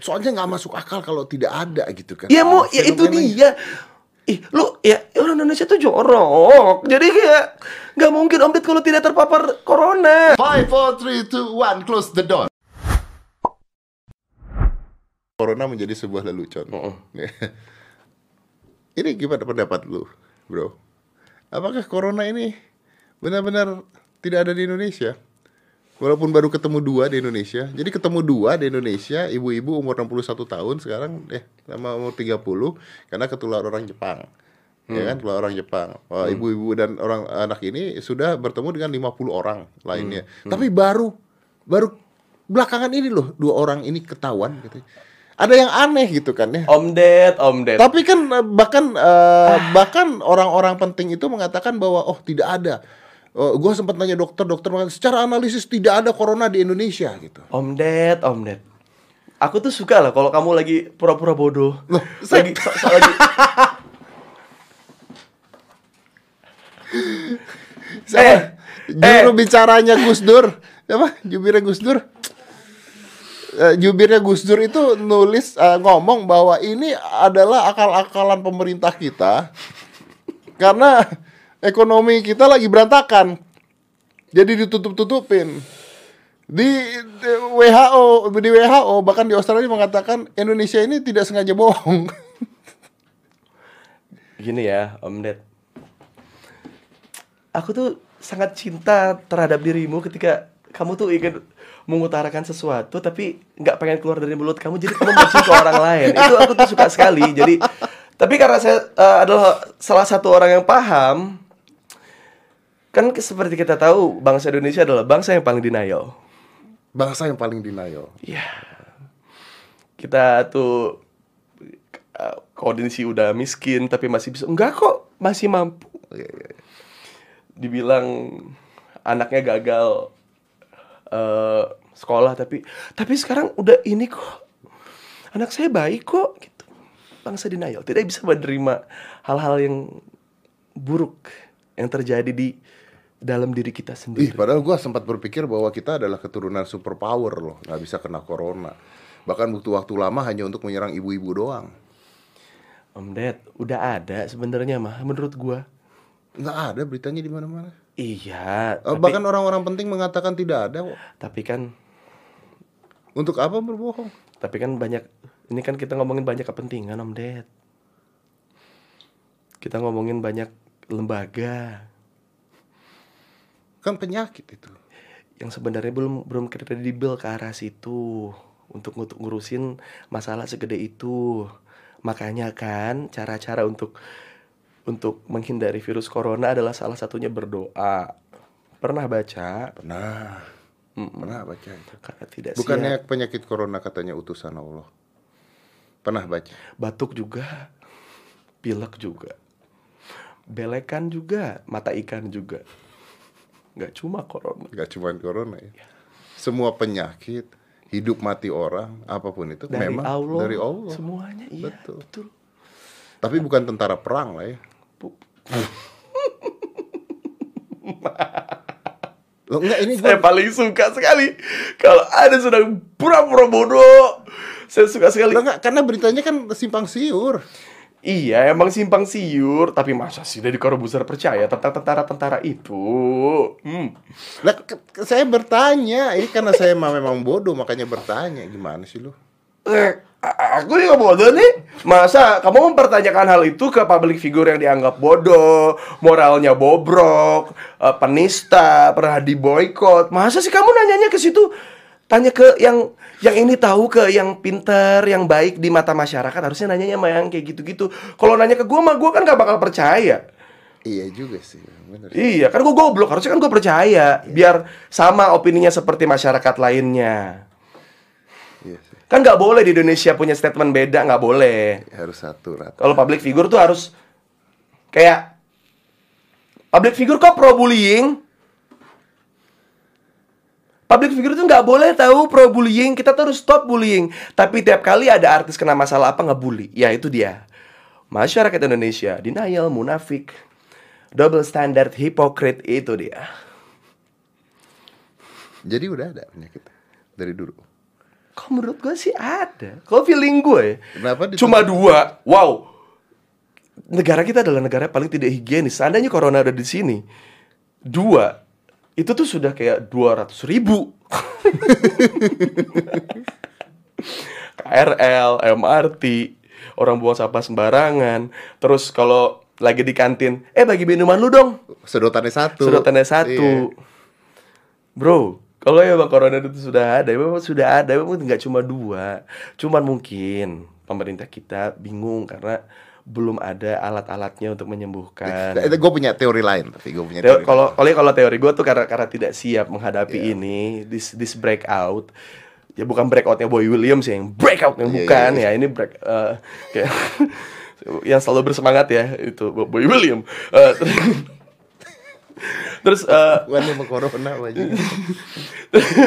Soalnya nggak masuk akal kalau tidak ada gitu kan. Ya mau ya itu dia. Ih, lu ya orang Indonesia tuh jorok. Jadi kayak nggak mungkin Om Ded kalau tidak terpapar corona. Five, four, three, two, one, close the door. Corona menjadi sebuah lelucon. ini gimana pendapat lu, bro? Apakah corona ini benar-benar tidak ada di Indonesia? Walaupun baru ketemu dua di Indonesia. Jadi ketemu dua di Indonesia, ibu-ibu umur 61 tahun sekarang eh sama umur 30 karena ketular orang Jepang. Ya kan, keluar orang Jepang. Wah, Ibu-ibu dan orang anak ini sudah bertemu dengan 50 orang lainnya. Tapi baru baru belakangan ini loh dua orang ini ketahuan gitu. Ada yang aneh gitu kan ya. Om Ded, Om Ded. Tapi kan eh, bahkan eh, bahkan orang-orang penting itu mengatakan bahwa oh tidak ada. Oh, gue sempat nanya dokter, dokter mengatakan secara analisis tidak ada corona di Indonesia gitu. Om Ded, Om Ded. Aku tuh suka lah kalau kamu lagi pura-pura bodoh. Loh, saya- lagi so- so- lagi Siapa? Eh, Juru bicaranya Gus Dur. Apa? Jubirnya Gus Dur. Eh, jubirnya Gus Dur itu nulis eh, ngomong bahwa ini adalah akal-akalan pemerintah kita karena ekonomi kita lagi berantakan. Jadi ditutup-tutupin. Di, di WHO, di WHO bahkan di Australia mengatakan Indonesia ini tidak sengaja bohong. Gini ya, Om Ded. Aku tuh sangat cinta terhadap dirimu ketika kamu tuh ingin mengutarakan sesuatu tapi nggak pengen keluar dari mulut kamu jadi kamu mencium ke orang lain. Itu aku tuh suka sekali. Jadi tapi karena saya eh, adalah salah satu orang yang paham kan seperti kita tahu bangsa Indonesia adalah bangsa yang paling denial. Bangsa yang paling denial. Iya. Kita tuh uh, kondisi udah miskin tapi masih bisa. Enggak kok, masih mampu. Iya, iya, iya. Dibilang anaknya gagal eh, sekolah tapi tapi sekarang udah ini kok. Anak saya baik kok gitu. Bangsa denial tidak bisa menerima hal-hal yang buruk yang terjadi di dalam diri kita Ih, sendiri. padahal gua sempat berpikir bahwa kita adalah keturunan superpower loh, nggak bisa kena corona. Bahkan butuh waktu lama hanya untuk menyerang ibu-ibu doang. Om Ded, udah ada sebenarnya mah menurut gua. Nggak ada beritanya di mana-mana. Iya, Eh, tapi, Bahkan orang-orang penting mengatakan tidak ada kok. tapi kan Untuk apa berbohong? tapi kan banyak ini kan kita ngomongin banyak kepentingan Om Ded. Kita ngomongin banyak lembaga Kan penyakit itu. yang sebenarnya belum belum kredibel ke arah situ untuk untuk ngurusin masalah segede itu. Makanya kan cara-cara untuk untuk menghindari virus corona adalah salah satunya berdoa. Pernah baca? Pernah. Pernah baca itu. Karena tidak Bukannya siap. penyakit corona katanya utusan Allah. Pernah baca. batuk juga, pilek juga, belekan juga, mata ikan juga. Nggak cuma corona. Nggak cuma corona ya. Semua penyakit, hidup mati orang, apa pun itu Dari memang Allah, dari Allah. semuanya iya Betul. betul. Tapi bukan tentara perang lah ya. Loh, enggak ini Saya gua paling suka sekali kalau ada sedang pura-pura bodoh. Saya suka sekali. Loh, enggak, karena beritanya kan simpang siur. Iya, emang simpang siur, tapi masa sih dari Corbuzier percaya tentang tentara-tentara itu? Hmm. Ke- saya bertanya, ini karena saya memang bodoh makanya bertanya. Gimana sih lu? Eh, aku juga bodoh nih. Masa kamu mempertanyakan hal itu ke public figure yang dianggap bodoh, moralnya bobrok, eh, penista, pernah diboykot. Masa sih kamu nanyanya ke situ? Tanya ke yang yang ini tahu ke yang pinter, yang baik di mata masyarakat. Harusnya nanyanya sama yang kayak gitu-gitu. Kalau nanya ke gua mah gua kan gak bakal percaya. Iya juga sih, bener. Iya, kan gua goblok. Harusnya kan gua percaya. Biar sama opininya seperti masyarakat lainnya. Iya sih, Kan nggak boleh di Indonesia punya statement beda, nggak boleh. harus satu rata. Kalau public figure tuh harus kayak public figure kok pro bullying? Public figure tuh nggak boleh tahu pro bullying. Kita tuh harus stop bullying. Tapi tiap kali ada artis kena masalah apa ngebully, ya itu dia. Masyarakat Indonesia denial, munafik, double standard, hypocrite itu dia. Jadi udah ada penyakit dari dulu. Kalau menurut gue sih ada. Kalau feeling gue ya, Kenapa cuma dua. Wow. Negara kita adalah negara paling tidak higienis. Seandainya corona ada di sini, dua itu tuh sudah kayak 200 ribu. KRL, MRT, orang buang sampah sembarangan. Terus kalau lagi di kantin, eh bagi minuman lu dong. Sedotannya satu. Sedotannya satu. Iya. Bro, kalau ya bang corona itu sudah ada, memang sudah ada, memang nggak cuma dua. Cuman mungkin pemerintah kita bingung karena belum ada alat-alatnya untuk menyembuhkan. Itu gue punya teori lain tapi gue punya Teo- teori. Kalau kalau kalau teori gue tuh karena karena tidak siap menghadapi Iya. ini, this this breakout. Ya bukan breakoutnya Boy Williams ya, yang breakout yang Iya, bukan iya, ya ini break eh, kayak yang selalu bersemangat ya itu Boy William. Eh, terus terus eh, Bukan sama corona aja.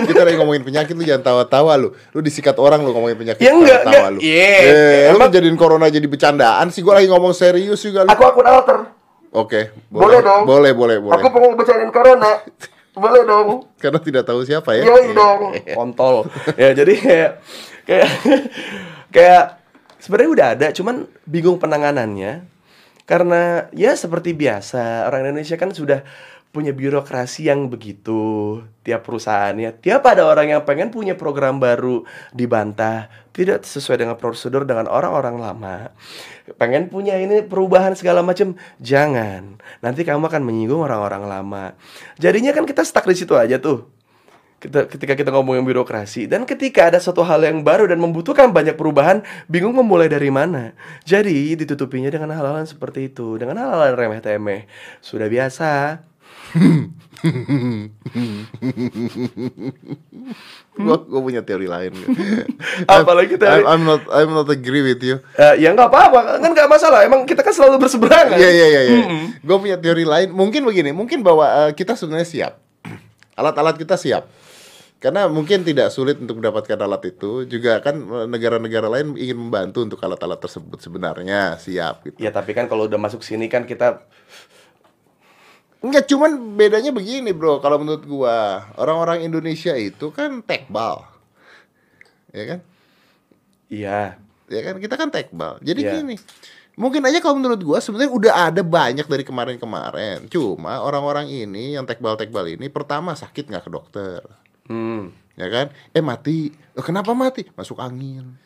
Kita lagi ngomongin penyakit lu jangan tawa-tawa lu. Lu disikat orang lu ngomongin penyakit Ya enggak, enggak. lu. Iya, Eh, lu emang- jadiin corona jadi bercandaan sih. Gua lagi ngomong serius juga lu. aku akun alter. Oke, Boleh dong. Boleh, boleh, boleh. Aku pengen bercandain corona. Boleh dong. Karena tidak tahu siapa ya. Yoi dong. Kontol. ya jadi kayak kayak kayak sebenarnya udah ada, cuman bingung penanganannya. Karena ya seperti biasa, orang Indonesia kan sudah punya birokrasi yang begitu tiap perusahaannya. Tiap ada orang yang pengen punya program baru dibantah, tidak sesuai dengan prosedur dengan orang-orang lama. Pengen punya ini perubahan segala macam, jangan. Nanti kamu akan menyinggung orang-orang lama. Jadinya kan kita stuck di situ aja tuh kita ketika kita ngomongin birokrasi dan ketika ada suatu hal yang baru dan membutuhkan banyak perubahan bingung memulai dari mana jadi ditutupinya dengan hal-hal seperti itu dengan hal-hal remeh temeh sudah biasa Gua, gua punya teori lain. Apalagi teori- I'm, I'm not I'm not agree with you. Eh, ya nggak apa-apa kan nggak masalah emang kita kan selalu berseberangan Iya iya iya. iya. Gue punya teori lain. Mungkin begini. Mungkin bahwa eh, kita sebenarnya siap. Alat-alat kita siap. Karena mungkin tidak sulit untuk mendapatkan alat itu. Juga kan eh, negara-negara lain ingin membantu untuk alat-alat tersebut sebenarnya siap gitu. ya tapi kan kalau udah masuk sini kan kita Enggak cuman bedanya begini bro. Kalau menurut gua orang-orang Indonesia itu kan tekbal, ya kan? iya Ya kan kita kan tekbal. Jadi Iya. gini. Mungkin aja kalau menurut gua sebenarnya udah ada banyak dari kemarin-kemarin. Cuma orang-orang ini yang tekbal-tekbal ini pertama sakit nggak ke dokter. Hmm. Ya kan? Eh mati. Oh, kenapa mati? Masuk angin.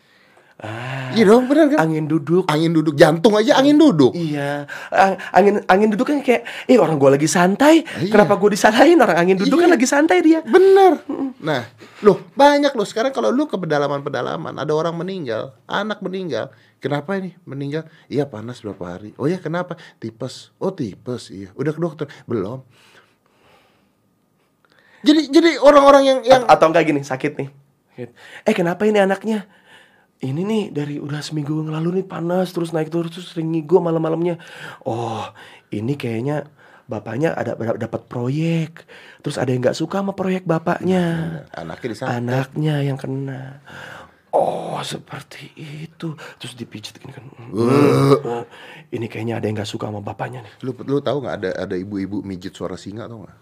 ah Iya dong, benar kan? angin duduk Angin duduk, jantung aja angin duduk. Iya, Ang- angin angin duduk kan kayak, eh orang gua lagi santai, Iya. kenapa gua disalahin orang angin duduk kan Iya. lagi santai dia. Bener. Nah, loh banyak loh sekarang kalau lu ke pedalaman-pedalaman ada orang meninggal, anak meninggal. Kenapa ini meninggal? Iya panas berapa hari. Oh ya kenapa? Tipes. Oh tipes. Iya. Udah ke dokter? Belum. Jadi jadi orang-orang yang yang A- atau enggak gini sakit nih. Sakit. eh kenapa ini anaknya? Ini nih dari udah seminggu yang lalu nih panas terus naik terus terus sering ngigo malam-malamnya. Oh ini kayaknya bapaknya ada dapat proyek. Terus ada yang nggak suka sama proyek bapaknya. Anaknya disantet. anaknya yang kena. Oh seperti itu. Terus dipijit gini kan. Oh ini kayaknya ada yang nggak suka sama bapaknya nih. Lu lu tahu nggak ada ada ibu-ibu mijit suara singa tau nggak?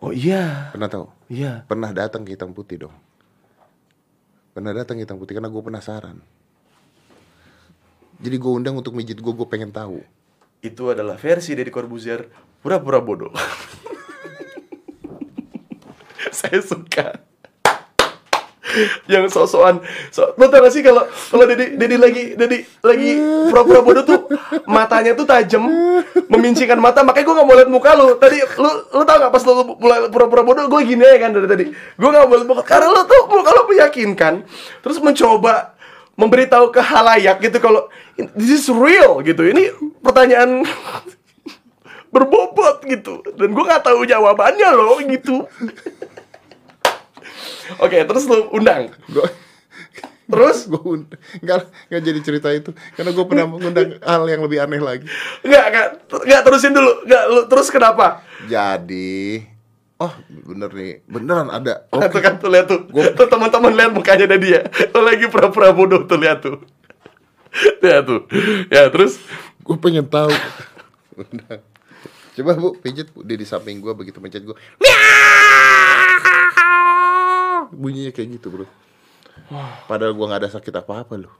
Oh iya Pernah tahu? iya Pernah datang ke hitam putih dong. Pernah datang ke hitam putih karena gue penasaran. Jadi gue undang untuk mijit gue, gue pengen tahu. itu adalah versi dari Corbuzier pura-pura bodoh. Saya suka yang sok-sokan. So, lo tau gak sih kalau kalau Dedi Dedi lagi Dedi lagi pura-pura bodoh tuh matanya tuh tajam memincingkan mata makanya gue gak mau lihat muka lu. Tadi lu lu tau gak pas lu mulai pura-pura bodoh gue gini ya kan dari tadi. Gue gak mau lihat muka karena lu tuh muka lu meyakinkan terus mencoba memberitahu ke halayak gitu kalau this is real gitu. Ini pertanyaan berbobot gitu. Dan gue nggak tahu jawabannya loh gitu oke terus lu undang. Gue terus? Gue undang nggak nggak jadi cerita itu. Karena gue pernah mengundang hal yang lebih aneh lagi. nggak nggak nggak terusin dulu. Nggak lu terus kenapa? Jadi, oh bener nih, beneran ada. Tuh Oke, kan tuh lihat tuh. Tuh teman-teman lihat mukanya dari dia lo lagi pura-pura bodoh tuh lihat tuh. Lihat tuh. Ya terus? Gue pengen tahu. Coba bu, pijit bu, dia di samping gue begitu mencet gue. Bunyinya kayak gitu bro. Padahal gua nggak ada sakit apa-apa loh.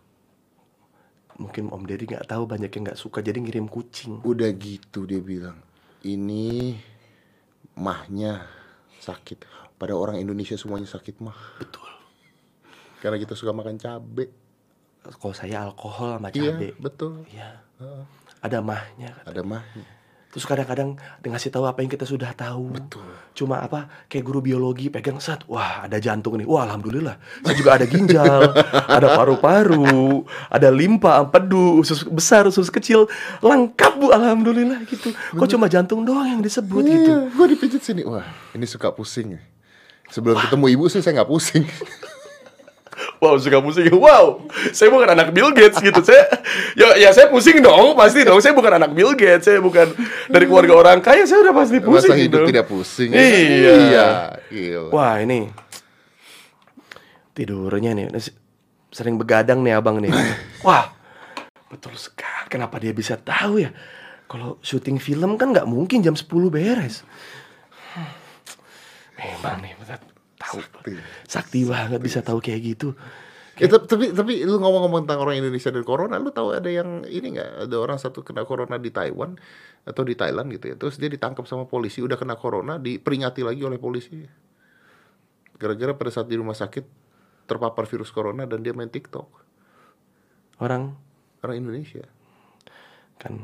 Mungkin Om Deddy nggak tahu banyak yang nggak suka jadi ngirim kucing. Udah gitu dia bilang. Ini mahnya sakit. Pada orang Indonesia semuanya sakit mah. Betul. Karena kita suka makan cabe. Kalau saya alkohol sama Iya, cabe. betul. Iya. Ada mahnya. Ada mahnya. Terus kadang-kadang ngasih tahu apa yang kita sudah tahu. Betul. Cuma apa kayak guru biologi pegang sat, wah ada jantung nih. Wah alhamdulillah. Saya juga ada ginjal, ada paru-paru, ada limpa, empedu, usus besar, usus kecil, lengkap bu alhamdulillah gitu. Kok cuma jantung doang yang disebut gitu. Iya, gue dipijit sini. Wah, ini suka pusing ya. Sebelum ketemu ibu sih saya nggak pusing. Wow suka pusing. Wow, saya bukan anak Bill Gates gitu. Saya ya ya saya pusing dong pasti dong. Saya bukan anak Bill Gates. Saya bukan dari keluarga orang kaya. Saya udah pasti pusing. Masa hidup dong. tidak pusing? ya? Iya. Iya. Gila. Wah ini tidurnya nih sering begadang nih abang nih. Wah betul sekali. Kenapa dia bisa tahu ya? Kalau syuting film kan nggak mungkin jam 10 beres. Memang nih betul tahu. Sakti. Sakti banget bisa tahu kayak gitu. Eh, tap- tapi tapi lu ngomong-ngomong tentang orang Indonesia dan corona, lu tahu ada yang ini nggak? Ada orang satu kena corona di Taiwan atau di Thailand gitu ya. Terus dia ditangkap sama polisi, udah kena corona, diperingati lagi oleh polisi. Gara-gara pada saat di rumah sakit terpapar virus corona dan dia main TikTok. Orang Orang Indonesia. kan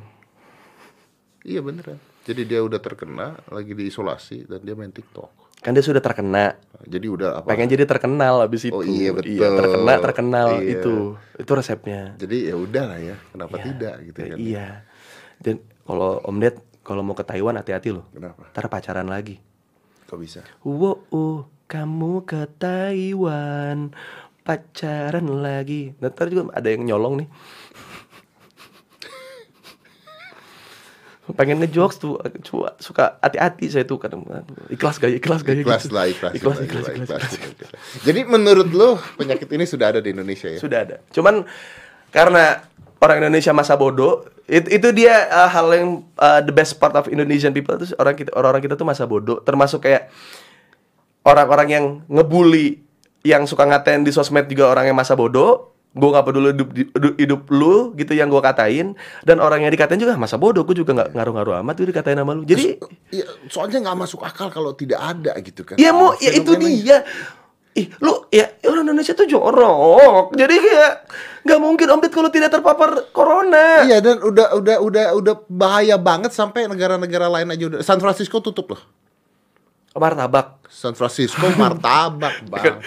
Iya beneran. Jadi dia udah terkena, lagi diisolasi dan dia main TikTok. Kan dia sudah terkena. Jadi udah apa? Pengen jadi terkenal abis itu. Oh, iya, betul. terkena terkenal Iya. itu. Itu resepnya. Jadi ya udah lah ya, kenapa tidak gitu kan? Iya. Dan kalau Om Ded kalau mau ke Taiwan hati-hati loh. Kenapa? Ntar pacaran lagi. Kok bisa? Wow, uh, kamu ke Taiwan pacaran lagi. Ntar juga ada yang nyolong nih. Pengen ngejokes tuh, cuma suka hati-hati saya tuh kadang ikhlas gak ikhlas gak Ikhlas gitu. lah, ikhlas, ikhlas, ikhlas, ikhlas, ikhlas, ikhlas, ikhlas. ikhlas. Jadi menurut lu penyakit ini sudah ada di Indonesia ya? Sudah ada. Cuman karena orang Indonesia masa bodoh, itu, itu dia uh, hal yang uh, the best part of Indonesian people itu orang kita orang-orang kita tuh masa bodoh, termasuk kayak orang-orang yang ngebully yang suka ngatain di sosmed juga orang yang masa bodoh. Gue gak peduli hidup, hidup, lu gitu yang gue katain dan orang yang dikatain juga masa bodoh gue juga nggak ngaruh-ngaruh amat tuh dikatain sama lu jadi Iya, soalnya nggak masuk akal kalau tidak ada gitu kan? Ya mau ya itu dia. Ih, lu ya orang Indonesia tuh jorok. Jadi kayak nggak mungkin Om Ded kalau tidak terpapar corona. Iya dan udah udah udah udah bahaya banget sampai negara-negara lain aja udah San Francisco tutup loh. Martabak. San Francisco martabak bang.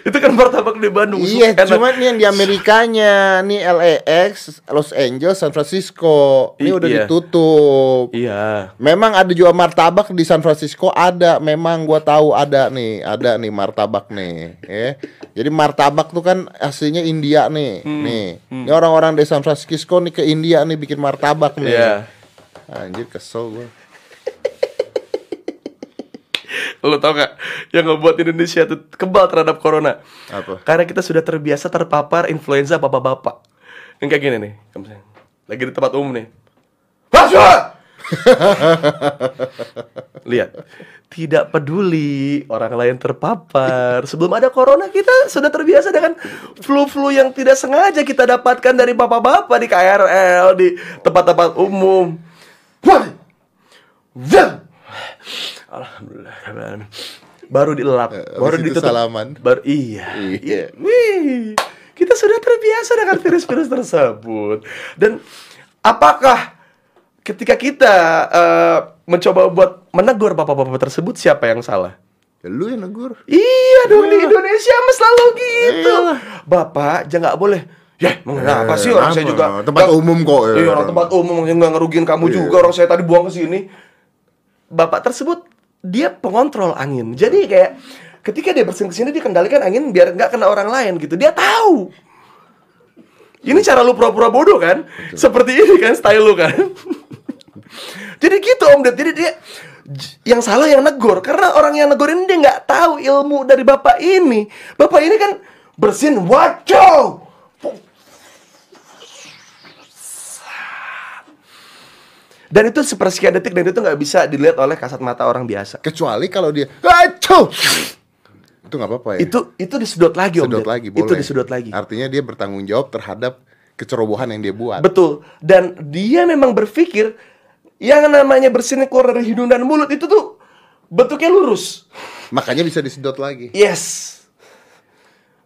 Itu kan, martabak di Bandung. Iya, Enak. cuman nih yang di Amerikanya, nih LAX, Los Angeles, San Francisco, ini I- udah iya. ditutup. Iya. Memang ada jual martabak di San Francisco ada, memang gua tahu ada nih, ada nih martabak nih, ya. Jadi martabak tuh kan aslinya India nih, Hmm. nih. Ini orang-orang dari San Francisco nih ke India nih bikin martabak nih. Iya. Anjir kesel gua. Lo tau gak yang ngebuat Indonesia tuh kebal terhadap corona? Apa? Karena kita sudah terbiasa terpapar influenza bapak-bapak. Yang kayak gini nih. Lagi di tempat umum nih. Masuk! Lihat, tidak peduli orang lain terpapar. Sebelum ada corona kita sudah terbiasa dengan flu-flu yang tidak sengaja kita dapatkan dari bapak-bapak di KRL, di tempat-tempat umum. Wah! Alhamdulillah. Baru dilap, Eh, baru ditutup. salaman. Baru iya. Iya. Wih, kita sudah terbiasa dengan virus-virus tersebut. Dan apakah ketika kita eh, mencoba buat menegur bapak-bapak tersebut siapa yang salah? Ya, lu yang negur. Iya dong di Indonesia mah selalu gitu. Iya. Bapak jangan nggak boleh. Ya, mengapa sih orang saya apa? juga Tempat umum kok, ya. Iya, orang tempat umum yang nggak ngerugiin kamu Iya. juga. Orang saya tadi buang ke sini. Bapak tersebut dia pengontrol angin. Jadi kayak ketika dia bersin ke sini dia kendalikan angin biar nggak kena orang lain gitu. Dia tahu. Ini cara lu pura-pura bodoh kan? Seperti ini kan style lu kan? Jadi gitu Om Ded. Jadi dia yang salah yang negor karena orang yang negor ini dia nggak tahu ilmu dari bapak ini. Bapak ini kan bersin waco. Dan itu sepersekian detik dan itu nggak bisa dilihat oleh kasat mata orang biasa. Kecuali kalau dia Acuh! Itu nggak apa-apa ya. Itu itu disedot lagi Om. sedot lagi, boleh. Itu disedot lagi. Artinya dia bertanggung jawab terhadap kecerobohan yang dia buat. Betul. Dan dia memang berpikir yang namanya bersihin keluar dari hidung dan mulut itu tuh bentuknya lurus. Makanya bisa disedot lagi. Yes.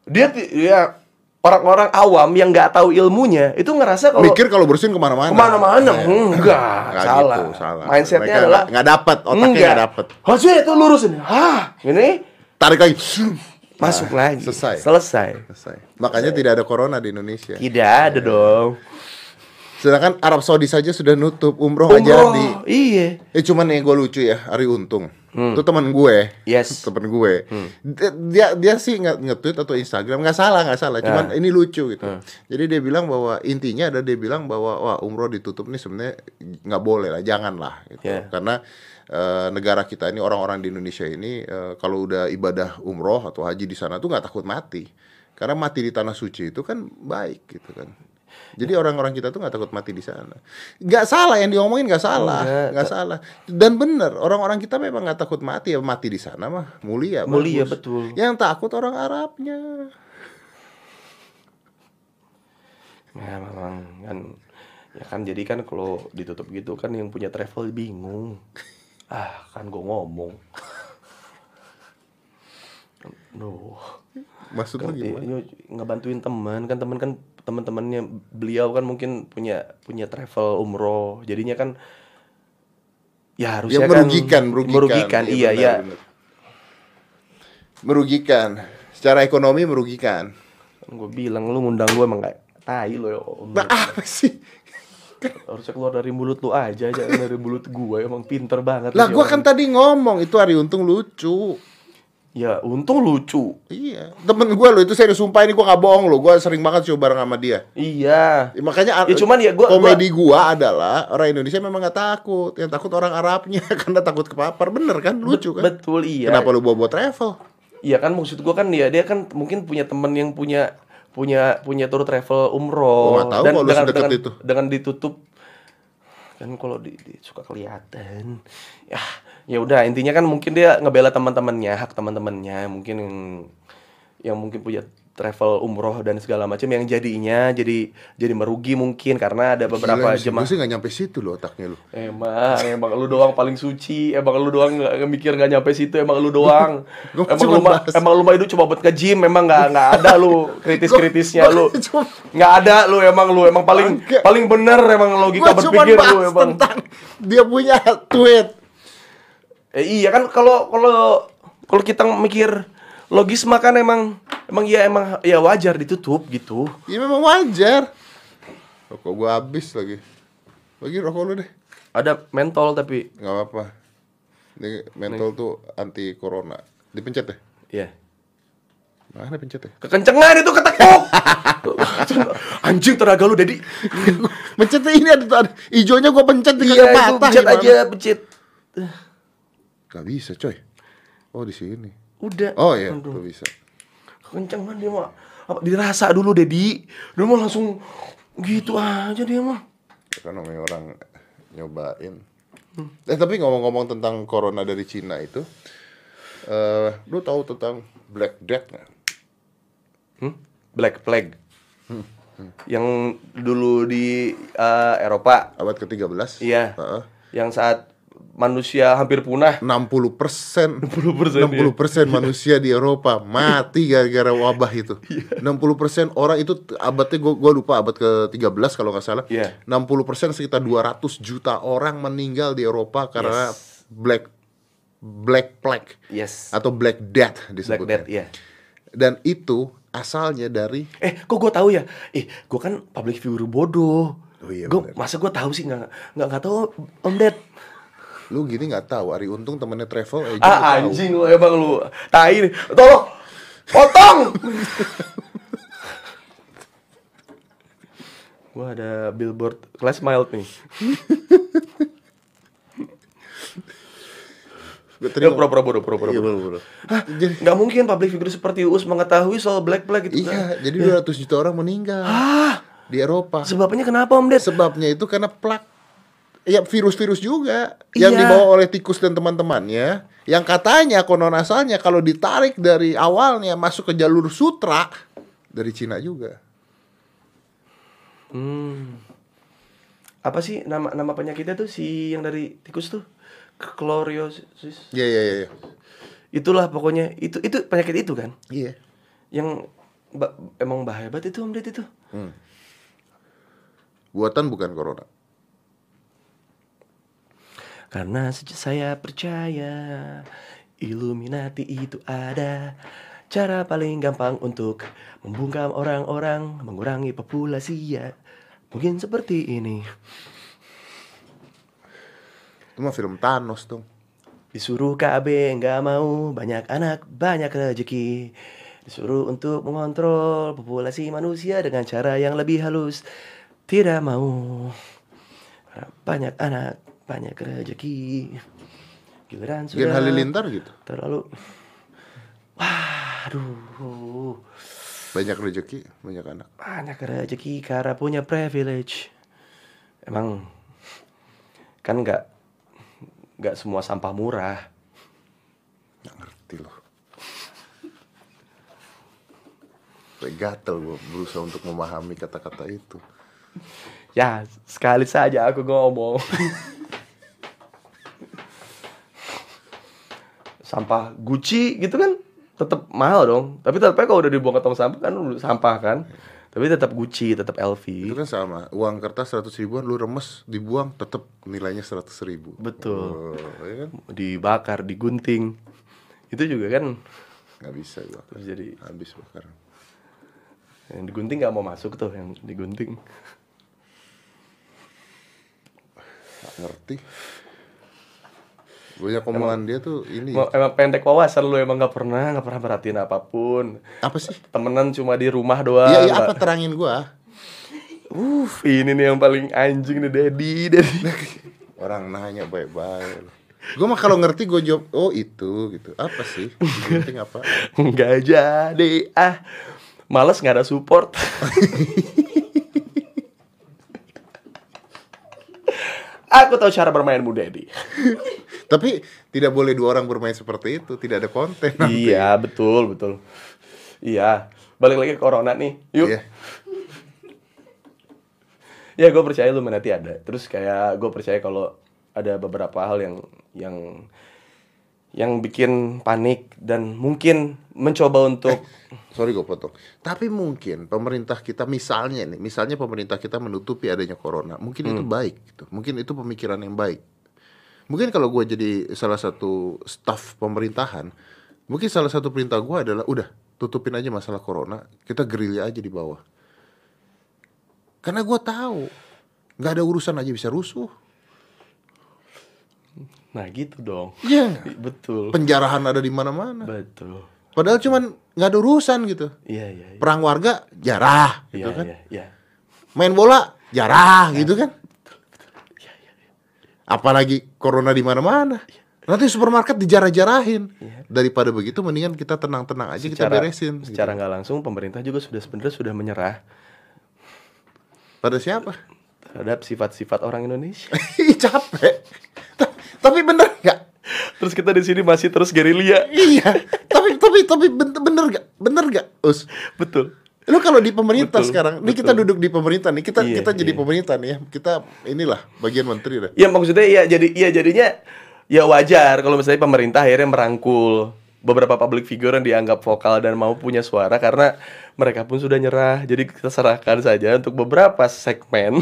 Dia ya orang-orang awam yang nggak tahu ilmunya itu ngerasa kalau Mikir kalau bersihin ke mana-mana. ke mana-mana Iya. enggak, Nggak salah. gitu, salah. Mindsetnya Mereka adalah nggak- dapet, otaknya nggak dapet. Harusnya itu lurus ini. Hah, ini Tarik lagi. masuk Nah, lagi. Selesai. Selesai. Selesai. Makanya tidak ada corona di Indonesia. Tidak ada dong. Sedangkan Arab Saudi saja sudah nutup umroh, Umroh, jadi. Iya. Eh cuman yang gue lucu ya, Ari Untung. Itu teman gue. Hmm. Yes. Hmm. Temen gue. Dia, dia dia sih nggak nge-tweet atau Instagram nggak salah nggak salah. Cuman Ah. ini lucu gitu. Hmm. Jadi dia bilang bahwa intinya ada dia bilang bahwa wah umroh ditutup nih sebenarnya nggak boleh lah, jangan lah. Gitu. Yeah. Karena eh, negara kita ini orang-orang di Indonesia ini eh, kalau udah ibadah umroh atau haji di sana tuh nggak takut mati. Karena mati di tanah suci itu kan baik gitu kan. Jadi orang-orang kita tuh nggak takut mati di sana. Nggak salah yang diomongin nggak salah, Nggak. nggak salah. Dan bener orang-orang kita memang nggak takut mati ya mati di sana mah mulia. Mulia, bagus. betul. Yang takut orang Arabnya. Ya memang kan ya kan jadi kan kalau ditutup gitu kan yang punya travel bingung. Ah, kan gue ngomong. Duh. Maksud lu Kan, gimana? iya, ngebantuin teman kan teman kan teman-temannya beliau kan mungkin punya punya travel umroh jadinya kan ya harusnya Ya merugikan, kan merugikan. merugikan Iya, iya benar, ya benar. Merugikan. Secara ekonomi merugikan. gue bilang lu ngundang gue emang gak tai lo ya. Nah, apa sih? harusnya keluar dari mulut lu aja jangan dari mulut gue emang pinter banget Lah orang. kan tadi ngomong itu Ari Untung lucu. Ya untung lucu Iya, temen gue lo itu serius sumpah ini gue gak bohong lo, gue sering banget show bareng sama dia. iya Ya, makanya Ya, cuman ya gua- komedi gua adalah orang Indonesia memang nggak takut, yang takut orang Arabnya karena takut kepapar, bener kan? Lucu kan? betul iya Kenapa lu bawa bawa travel? Iya kan maksud gua kan ya dia kan mungkin punya temen yang punya punya punya tour travel umroh Gua nggak tahu kalau dengan, dengan, itu. dengan ditutup kan kalau di, di- suka kelihatan ya ya udah intinya kan mungkin dia ngebela teman-temannya hak teman-temannya mungkin yang yang mungkin punya travel umroh dan segala macam yang jadinya jadi jadi merugi mungkin karena ada beberapa jemaah sih nggak nyampe situ lo otaknya lu. Emang, emang lu doang paling suci, emang lu doang nggak mikir nggak nyampe situ, emang lu doang. Emang lu mah, emang lu mah itu coba buat ke gym, emang nggak nggak ada lu kritis-kritisnya lu. Nggak ada lu emang lu, emang paling paling bener emang logika berpikir lu emang. tentang dia punya tweet. Eh, iya kan kalau kalau kalau kita mikir logis mah kan emang emang ya emang ya wajar ditutup gitu. Ya memang wajar. Rokok gua habis lagi. Lagi rokok lu deh. Ada mentol tapi nggak apa-apa. Ini mentol tuh anti corona. Dipencet ya? ya Mana pencet ya? kekencengan itu ketekuk. Anjing tenaga lu Dedi. Pencetnya ini ada, ada hijaunya gua pencet di Iya patah pencet gimana? aja pencet. Gak bisa coy. Oh di sini. Udah. Oh iya, Aduh. gak bisa. Kenceng kan dia mah. Apa, dirasa dulu Dedi. Dia mah langsung gitu aja dia mah. Ya kan namanya orang nyobain. Eh tapi ngomong-ngomong tentang corona dari Cina itu, eh lu tahu tentang Black Death nggak? Hmm? Black Plague. Yang dulu di eh, Eropa. Abad ke-13. Iya. Heeh. Yang saat manusia hampir punah. 60 persen 60%, 60 persen manusia di Eropa mati gara-gara wabah itu Iya. 60 persen orang itu abadnya gua, gua lupa abad ke-13 kalau nggak salah Iya. 60 persen sekitar 200 juta orang meninggal di Eropa karena Yes. black black plague Yes. atau black death Black disebutnya Death, iya. dan itu asalnya dari Eh, kok gue tahu ya? Eh, gue kan public figure bodoh. Oh iya, bener. masa gue tahu sih nggak nggak nggak tahu Om Ded. Lu gini nggak tahu Ari Untung temennya travel agent Ah anjing lu emang lu. Tai nih. Tolong. Potong. Gua ada billboard kelas mild nih. Gua tadi pura-pura bodoh, pura-pura Iya, bodoh. bener-bener. Hah? Jadi- Nggak mungkin public figure seperti Uus mengetahui soal Black Plague itu kan. Iya, jadi 200 juta orang meninggal Ah, di Eropa. sebabnya kenapa Om Ded? Sebabnya itu karena plak ya virus-virus juga yang Iya. dibawa oleh tikus dan teman-temannya yang katanya konon asalnya kalau ditarik dari awalnya masuk ke jalur sutra dari Cina juga. Hmm. Apa sih nama nama penyakitnya tuh si yang dari tikus tuh? Chloriosis. Iya iya iya. iya. Itulah pokoknya itu itu penyakit itu kan Iya. yang ba- emang bahaya banget itu Om Ded itu. Buatan bukan corona. Karena sejak saya percaya Illuminati itu ada. Cara paling gampang untuk membungkam orang-orang Mengurangi populasi ya. Mungkin seperti ini. Itu mah film Thanos dong. Disuruh KB nggak mau Banyak anak, banyak rezeki. Disuruh untuk mengontrol populasi manusia Dengan cara yang lebih halus. Tidak mau. Banyak anak, banyak rezeki Giliran Gen sudah Halilintar gitu. terlalu waduh Banyak rezeki, banyak anak. banyak rezeki karena punya privilege emang kan nggak nggak semua sampah murah Nggak ngerti loh. Kayak gatel gue berusaha untuk memahami kata-kata itu. ya sekali saja aku ngomong sampah Gucci gitu kan tetap mahal dong tapi tetap kalau udah dibuang ke tong sampah kan sampah kan tapi tetap Gucci tetap LV Itu kan sama. Uang kertas 100 ribuan lu remes, dibuang tetap nilainya 100 ribu. betul Oh, ya kan? dibakar digunting itu juga kan Nggak bisa gua. terus jadi Habis bakar. yang digunting nggak mau masuk tuh yang digunting Nggak ngerti. Banyak omongan dia tuh ini. Emang pendek wawasan lu emang nggak pernah nggak pernah perhatiin apa pun Apa sih? temenan cuma di rumah doang Iya, iya apa terangin gua? Uff, ini nih yang paling anjing nih Dedi Dedi Orang nanya baik-baik. Gue mah kalau ngerti gue jawab, oh itu gitu. Apa sih? Penting apa? nggak jadi ah males nggak ada support aku tahu cara bermainmu Dedi Tapi tidak boleh dua orang bermain seperti itu. Tidak ada konten. iya betul betul iya balik lagi ke corona nih yuk Iya. ya gue percaya lu nanti ada terus kayak gue percaya kalau ada beberapa hal yang yang yang bikin panik dan mungkin mencoba untuk Sorry gue potong. Tapi mungkin pemerintah kita misalnya nih, misalnya pemerintah kita menutupi adanya corona, mungkin itu baik gitu. Mungkin itu pemikiran yang baik. Mungkin kalau gue jadi salah satu staf pemerintahan, mungkin salah satu perintah gue adalah udah tutupin aja masalah corona, kita gerilya aja di bawah. Karena gue tahu nggak ada urusan aja bisa rusuh. Nah gitu dong. Iya. betul. Penjarahan ada di mana-mana. betul. Padahal cuman nggak ada urusan gitu. iya iya iya. Perang warga jarah iya gitu kan. iya iya. Main bola jarah gitu kan. Apalagi corona di mana-mana. Nanti supermarket dijarah-jarahin. Daripada begitu mendingan kita tenang-tenang aja kita secara beresin gitu. secara nggak langsung pemerintah juga sudah sebenarnya sudah menyerah. Pada siapa? Terhadap sifat-sifat orang Indonesia. Capek Ta- tapi bener nggak terus kita di sini masih terus gerilya. Iya. Tapi tapi tapi bener, bener nggak? Bener nggak us? Betul. Lu kalau di pemerintah Betul, sekarang ini kita betul. duduk di pemerintah nih kita Iya, kita jadi iya. pemerintah nih ya. Kita inilah bagian menteri dah Ya maksudnya ya jadi ya jadinya ya wajar kalau misalnya pemerintah akhirnya merangkul beberapa public figure yang dianggap vokal dan mau punya suara karena mereka pun sudah nyerah. Jadi kita serahkan saja untuk beberapa segmen.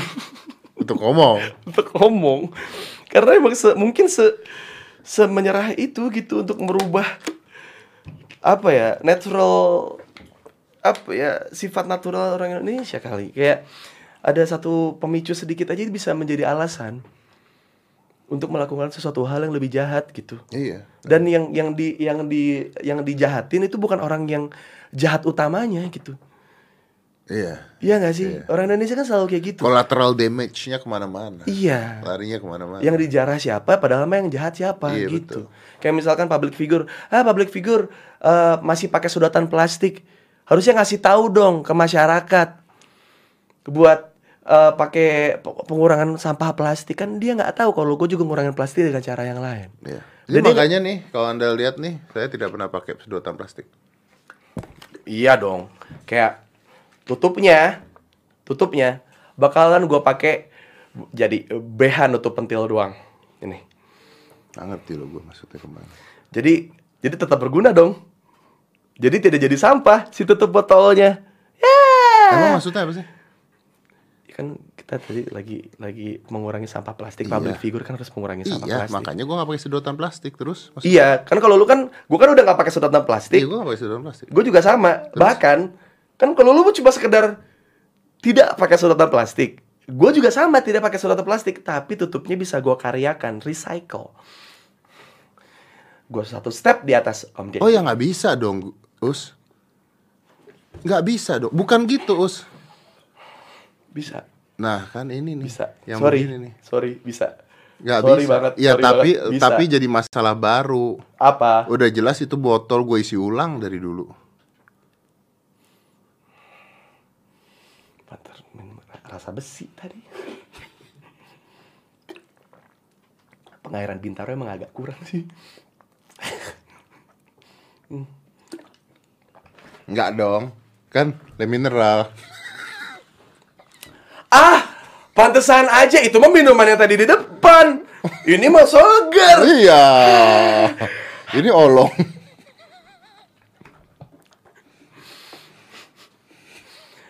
Untuk ngomong. Untuk ngomong. Karena emang se- mungkin se semenyerah itu gitu untuk merubah apa ya natural apa ya sifat natural orang Indonesia kali. Kayak ada satu pemicu sedikit aja bisa menjadi alasan untuk melakukan sesuatu hal yang lebih jahat gitu. Iya. Dan yang yang di yang di yang dijahatin itu bukan orang yang jahat utamanya gitu iya. Iya nggak sih? Orang Indonesia kan selalu kayak gitu. Collateral damage-nya ke mana-mana. Iya. Larinya ke mana-mana. Yang dijarah siapa padahal mah yang jahat siapa Iya, gitu. kayak misalkan public figure. Ah public figure eh, masih pakai sedotan plastik. Harusnya ngasih tahu dong ke masyarakat buat eh, pakai pe- pengurangan sampah plastik. Kan dia nggak tahu kalau gue juga ngurangin plastik dengan cara yang lain. Iya. Jadi dia makanya nih, kalau anda lihat nih, saya tidak pernah pakai sedotan plastik. Iya dong. Kayak tutupnya, tutupnya bakalan gue pakai jadi BH nutup pentil doang. Ini. Nggak ngerti loh gue maksudnya ke mana. Jadi jadi tetap berguna dong. Jadi tidak jadi sampah si tutup botolnya. Ya. Emang maksudnya apa sih? Kan kita tadi lagi lagi mengurangi sampah plastik. Iya. Public figure kan harus mengurangi sampah Iya, plastik. makanya gue gak pakai sedotan plastik terus. Maksud- Iya, kan kalau lu kan, gua kan udah nggak pakai sedotan plastik. Iya, gue gak pakai sedotan plastik. Gue juga sama. Bahkan kan kalau lu cuma sekedar tidak pakai sedotan plastik, gue juga sama tidak pakai sedotan plastik, tapi tutupnya bisa gua karyakan, recycle. Gue satu step di atas Om Deddy. Oh ya nggak bisa dong, Us. Nggak bisa dong. Bukan gitu, Us. Bisa, Nah, kan ini nih. bisa. Yang sorry, begini nih. sorry, bisa. Nggak Sorry bisa. banget, ya sorry tapi banget. Bisa. tapi jadi masalah baru. Apa? Udah jelas itu botol gue isi ulang dari dulu. Pantar minum rasa besi tadi. Pengairan Bintaro emang agak kurang sih. Nggak dong. Kan le mineral. Ah, pantesan aja itu mah minuman yang tadi di depan. Ini mah seger. iya. Ini olong.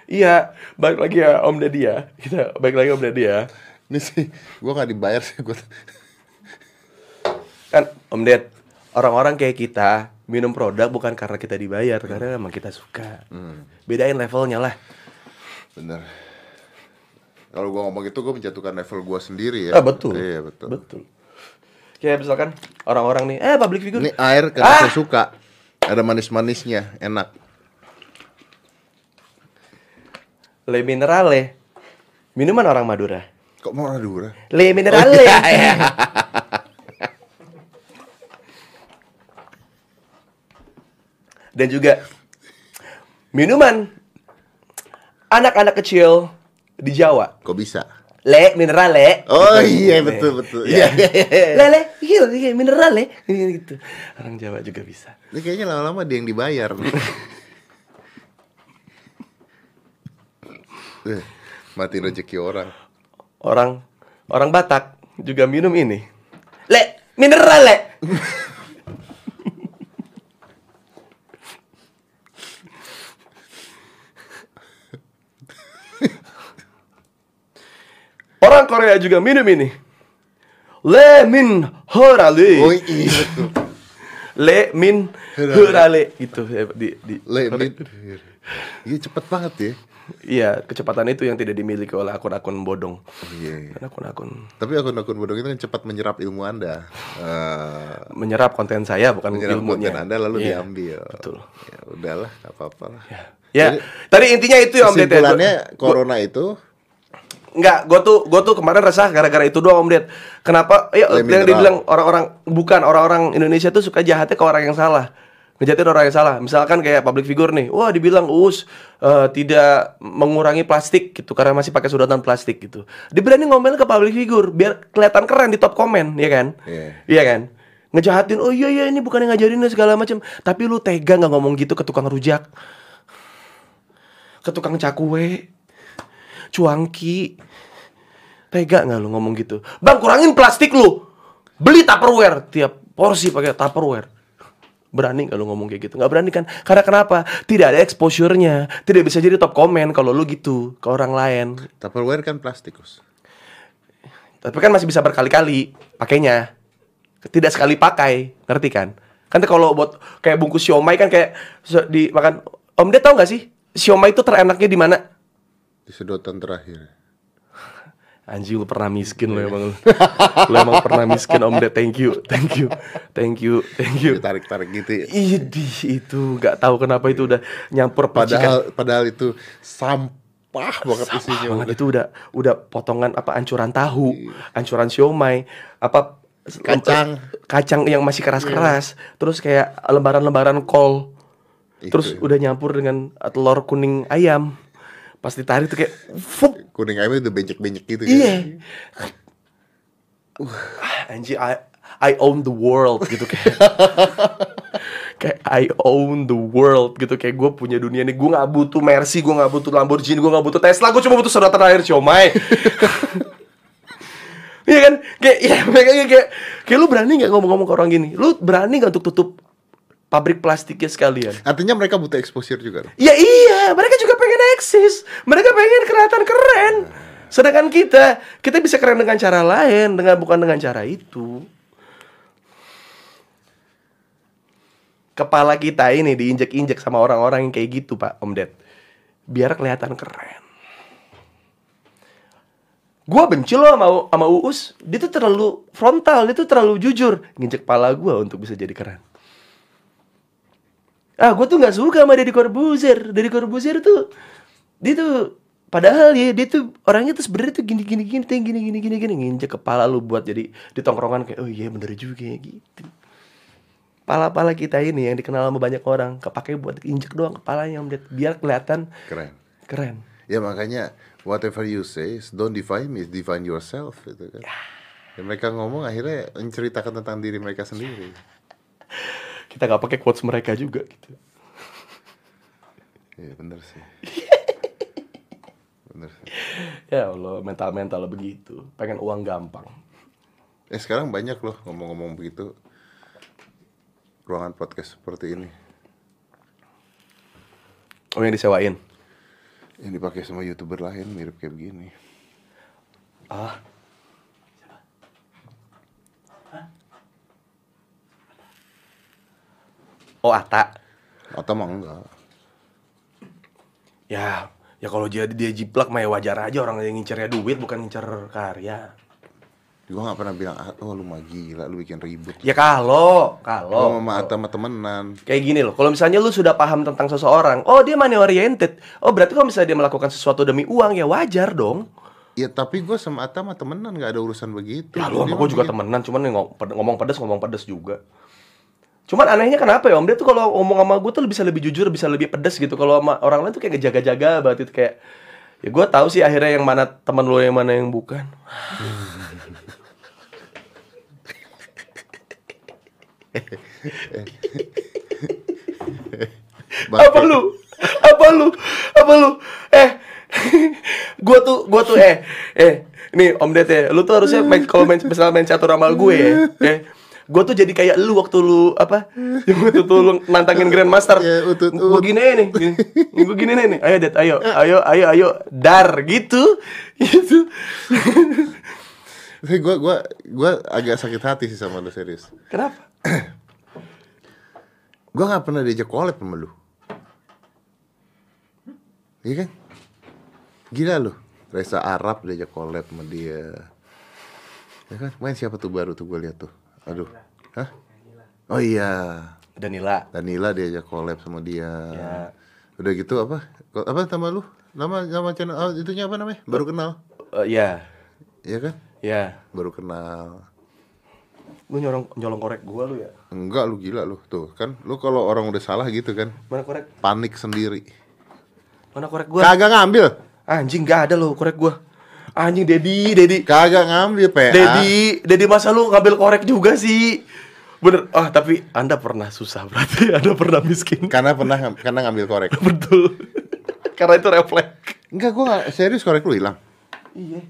Iya, balik lagi ya Om Deddy ya. Kita balik lagi Om Deddy ya. Ini sih gue nggak dibayar sih gue. Kan Om Ded, orang-orang kayak kita minum produk bukan karena kita dibayar, karena emang kita suka. Bedain levelnya lah. Bener. Kalau gue ngomong itu gue menjatuhkan level gue sendiri ya. Ah, betul. Iya betul. Betul. Kayak misalkan orang-orang nih, eh public figure. Ini air karena Ah! saya suka. Ada manis-manisnya, enak. Le Minerale. Minuman orang Madura. Kok mau Madura? Le Minerale. Dan juga minuman anak-anak kecil di Jawa. Kok bisa? Le Minerale. Oh Gitu. iya betul betul. Iya. Lele, iya, iya Minerale. Gitu. Orang Jawa juga bisa. Ini kayaknya lama-lama dia yang dibayar. Mati rezeki orang. Orang orang Batak juga minum ini. Le Minerale. Orang Korea juga minum ini. Le Min Horale. Oh iya betul. Le Min Horale gitu ya, di di Le mit. Iya cepet banget ya. Iya, kecepatan itu yang tidak dimiliki oleh akun-akun bodong. Oh, iya. Kan akun-akun Tapi akun-akun bodong itu kan cepat menyerap ilmu anda. Eh, menyerap konten saya bukan menyerap ilmunya. konten anda lalu Iya, diambil. Betul. Ya udahlah, apa-apa lah. Ya, tadi intinya itu ya Om ya. Kesimpulannya corona itu Enggak, gue tuh gue tuh kemarin resah gara-gara itu doang Om Ded. Kenapa? Ya yang dibilang orang-orang bukan orang-orang Indonesia tuh suka jahatnya ke orang yang salah. Ngejahatin orang yang salah. Misalkan kayak public figure nih, wah dibilang us eh, tidak mengurangi plastik gitu karena masih pakai sedotan plastik gitu. Dia berani ngomel ke public figure biar kelihatan keren di top komen, ya kan? Iya. Iya kan? Ngejahatin, oh iya iya ini bukan yang ngajarin segala macam. Tapi lu tega nggak ngomong gitu ke tukang rujak, ke tukang cakwe, cuangki. Tega nggak lu ngomong gitu? Bang kurangin plastik lu. Beli Tupperware tiap porsi pakai Tupperware. Berani nggak lu ngomong kayak gitu? Nggak berani kan? Karena kenapa? Tidak ada exposure-nya. Tidak bisa jadi top komen kalau lu gitu ke orang lain. Tupperware kan plastik, Us. Tapi kan masih bisa berkali-kali pakainya. Tidak sekali pakai, ngerti kan? Kan kalau buat kayak bungkus siomay kan kayak dimakan. Om Ded tau nggak sih? Siomay itu terenaknya di mana? Di sedotan terakhir. Anjing lu pernah miskin lu emang lu. Emang pernah miskin Om Ded. Thank you. Thank you. Thank you. Thank you. Ditarik-tarik gitu. ya. Idih itu nggak tahu kenapa itu udah nyampur percikan Padahal padahal itu sampah banget isinya. Sampah banget udah. itu udah udah potongan apa ancuran tahu, ancuran siomay, apa Kacang. kacang yang masih keras-keras, terus kayak lembaran-lembaran kol. Itu Terus ya. udah nyampur dengan telur kuning ayam. Pas ditarik tuh kayak fuck. Kuning ayamnya udah benyek-benyek gitu kan. Iya. Ah, Anjir, I, I own the world gitu kayak. kayak I own the world gitu kayak gue punya dunia ini gue nggak butuh Mercy gue nggak butuh Lamborghini gue nggak butuh Tesla gue cuma butuh sedotan air siomay Iya kan kayak ya mereka kayak, kayak kayak lu berani nggak ngomong-ngomong ke orang gini lu berani nggak untuk tutup pabrik plastiknya sekalian Artinya mereka butuh exposure juga. Ya iya, mereka juga pengen eksis. Mereka pengen kelihatan keren. Sedangkan kita, kita bisa keren dengan cara lain, dengan bukan dengan cara itu. Kepala kita ini diinjek-injek sama orang-orang yang kayak gitu, Pak Om Ded. Biar kelihatan keren. Gua benci loh sama, sama Uus. Dia tuh terlalu frontal, dia tuh terlalu jujur. Nginjek kepala gua untuk bisa jadi keren. Ah, gue tuh nggak suka sama Deddy Corbuzier. Deddy Corbuzier tuh dia tuh padahal ya dia tuh orangnya tuh sebenarnya tuh gini gini gini gini gini gini gini gini nginjek kepala lu buat jadi di tongkrongan kayak oh iya bener juga ya gitu. Pala-pala kita ini yang dikenal sama banyak orang kepake buat injek doang kepalanya biar kelihatan Keren. keren. Ya makanya whatever you say, don't define me, define yourself gitu kan. Ya, mereka ngomong akhirnya menceritakan tentang diri mereka sendiri. Kita nggak pakai quotes mereka juga gitu. Iya bener sih. bener sih. Ya Allah, mental-mental begitu. Pengen uang gampang. Eh sekarang banyak loh ngomong-ngomong begitu ruangan podcast seperti ini Oh yang disewain. yang dipakai sama youtuber lain mirip kayak begini. Ah. Oh Ata. Atau mah enggak. Ya, ya kalau jadi dia jiplak mah ya wajar aja orang yang ngincernya duit bukan ngincer karya. Gue gak pernah bilang, ah, oh lu mah gila, lu bikin ribut. Ya kalau, Oh, kalau sama Atta sama temenan. kayak gini loh. Kalau misalnya lu sudah paham tentang seseorang, oh dia money oriented. Oh berarti kalau misalnya dia melakukan sesuatu demi uang ya wajar dong. Ya tapi gue sama Atta sama temenan gak ada urusan begitu. Ya lu sama gue juga temenan, cuman yang ngom- ngomong pedes ngomong pedes juga. Cuman anehnya kenapa ya Om? Dia tuh kalau ngomong sama gue tuh bisa lebih jujur, bisa lebih pedes gitu. Kalau sama orang lain tuh kayak ngejaga-jaga banget itu kayak ya gue tahu sih akhirnya yang mana teman lu yang mana yang bukan. Apa lu? Apa lu? Apa lu? Eh, gua tuh gua tuh eh eh nih Om Det ya, lu tuh harusnya main kalau main misalnya main catur sama gue ya. Eh, gua tuh jadi kayak lu waktu lu apa? Yang waktu tuh lu nantangin Grandmaster. Ya, utut, Gua ut. gini nih, gini. Gua gini nih. Ayo Det, ayo, ayo, ayo, ayo, dar gitu. Gitu. Gue gua gua agak sakit hati sih sama lu serius. Kenapa? Gue gak pernah diajak collab sama lu. Iya kan? Gila lu. Reza Arab diajak collab sama dia. Ya kan? Main siapa tuh baru tuh gue lihat tuh. Aduh. Hah? Oh iya. Danila. Danila diajak collab sama dia. Ya. Udah gitu apa? Apa nama lu? Nama nama channel oh, itunya apa namanya? Baru kenal. Eh, ya, Iya kan? ya. Baru kenal. Lu nyolong nyolong korek gua lu ya. Enggak lu gila lu tuh kan. Lu kalau orang udah salah gitu kan, Mana korek? panik sendiri. Mana korek gua? Kagak ngambil. Anjing gak ada loh korek gua. Anjing Dedi, Dedi. Kagak ngambil PA. Dedi, Dedi masa lu ngambil korek juga sih? Bener. Ah, tapi Anda pernah susah berarti. Anda pernah miskin. Karena pernah karena ngambil korek. Betul. Karena itu refleks. Enggak, gua nggak serius korek lu hilang. Iya.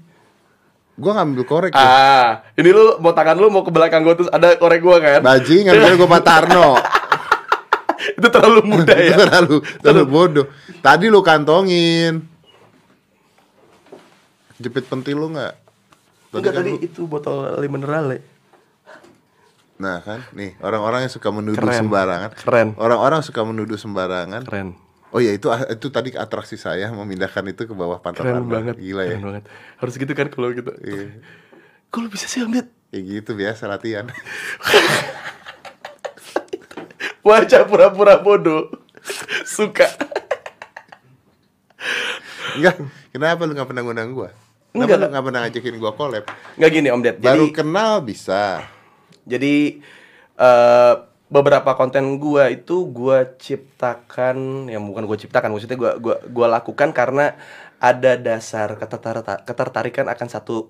Gua ngambil korek. ya. Ah, ini lu mau tangan lu mau ke belakang gua terus ada korek gua kan? Bajingan kira gua Pak Tarno. itu terlalu mudah ya. terlalu terlalu bodoh. Tadi lu kantongin. Jepit pentil lu nggak? Enggak kan tadi lu- itu botol air mineral ya. Nah kan, nih orang-orang yang suka menuduh Keren. sembarangan. Keren. Orang-orang suka menuduh sembarangan. Keren. Oh ya itu itu tadi atraksi saya memindahkan itu ke bawah pantat Keren Anda. banget. Gila ya. Keren banget. Harus gitu kan kalau gitu. Iya. Kok lu bisa sih Om? Ya gitu biasa latihan. Wajah pura-pura bodoh. Suka. Enggak, kenapa lu gak pernah ngundang gua? Kenapa Enggak. lu gak pernah ngajakin gua collab? Nggak gini Om Ded. Jadi Baru kenal bisa. jadi eh beberapa konten gua itu gua ciptakan yang bukan gua ciptakan maksudnya gua gua gua lakukan karena ada dasar ketertar- ketertarikan akan satu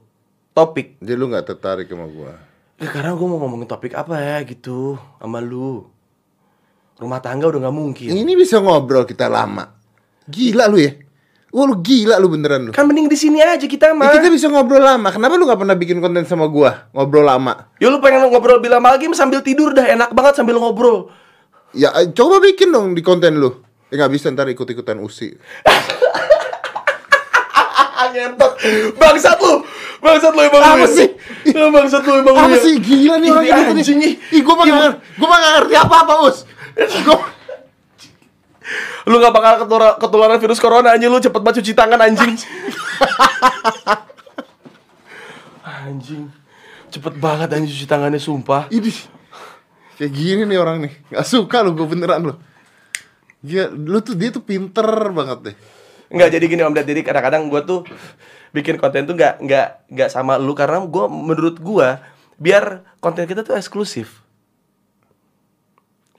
topik Jadi lu nggak tertarik sama gua. ya, karena gua mau ngomongin topik apa ya gitu sama lu rumah tangga udah nggak mungkin Ini bisa ngobrol kita lama. Gila lu ya. Wah lu gila lu beneran lu. kan mending di sini aja kita Ya, mah kita bisa ngobrol lama. Kenapa lu nggak pernah bikin konten sama gua? Ngobrol lama. ya lu pengen ngobrol bilang lagi sambil tidur dah enak banget sambil ngobrol Ya eh, coba bikin dong di konten lu. Ya nggak bisa ntar ikut-ikutan usi. ngentot bangsat lu bangsat lu emang Apa lu ya. sih? Ya, bangsat lu emang lu Apa ya. sih gila nih orang Ini. Ih gua mah gua mah ngerti apa-apa us. Gua lu gak bakal ketularan, ketularan virus corona anjing lu cepet banget cuci tangan anjing anjing cepet banget anjing cuci tangannya sumpah ini kayak gini nih orang nih. Gak suka lu gua beneran lu. Dia lu tuh dia tuh pinter banget deh. Enggak jadi gini Om Ded, jadi kadang-kadang gue tuh bikin konten tuh nggak nggak nggak sama lu karena gue menurut gue biar konten kita tuh eksklusif.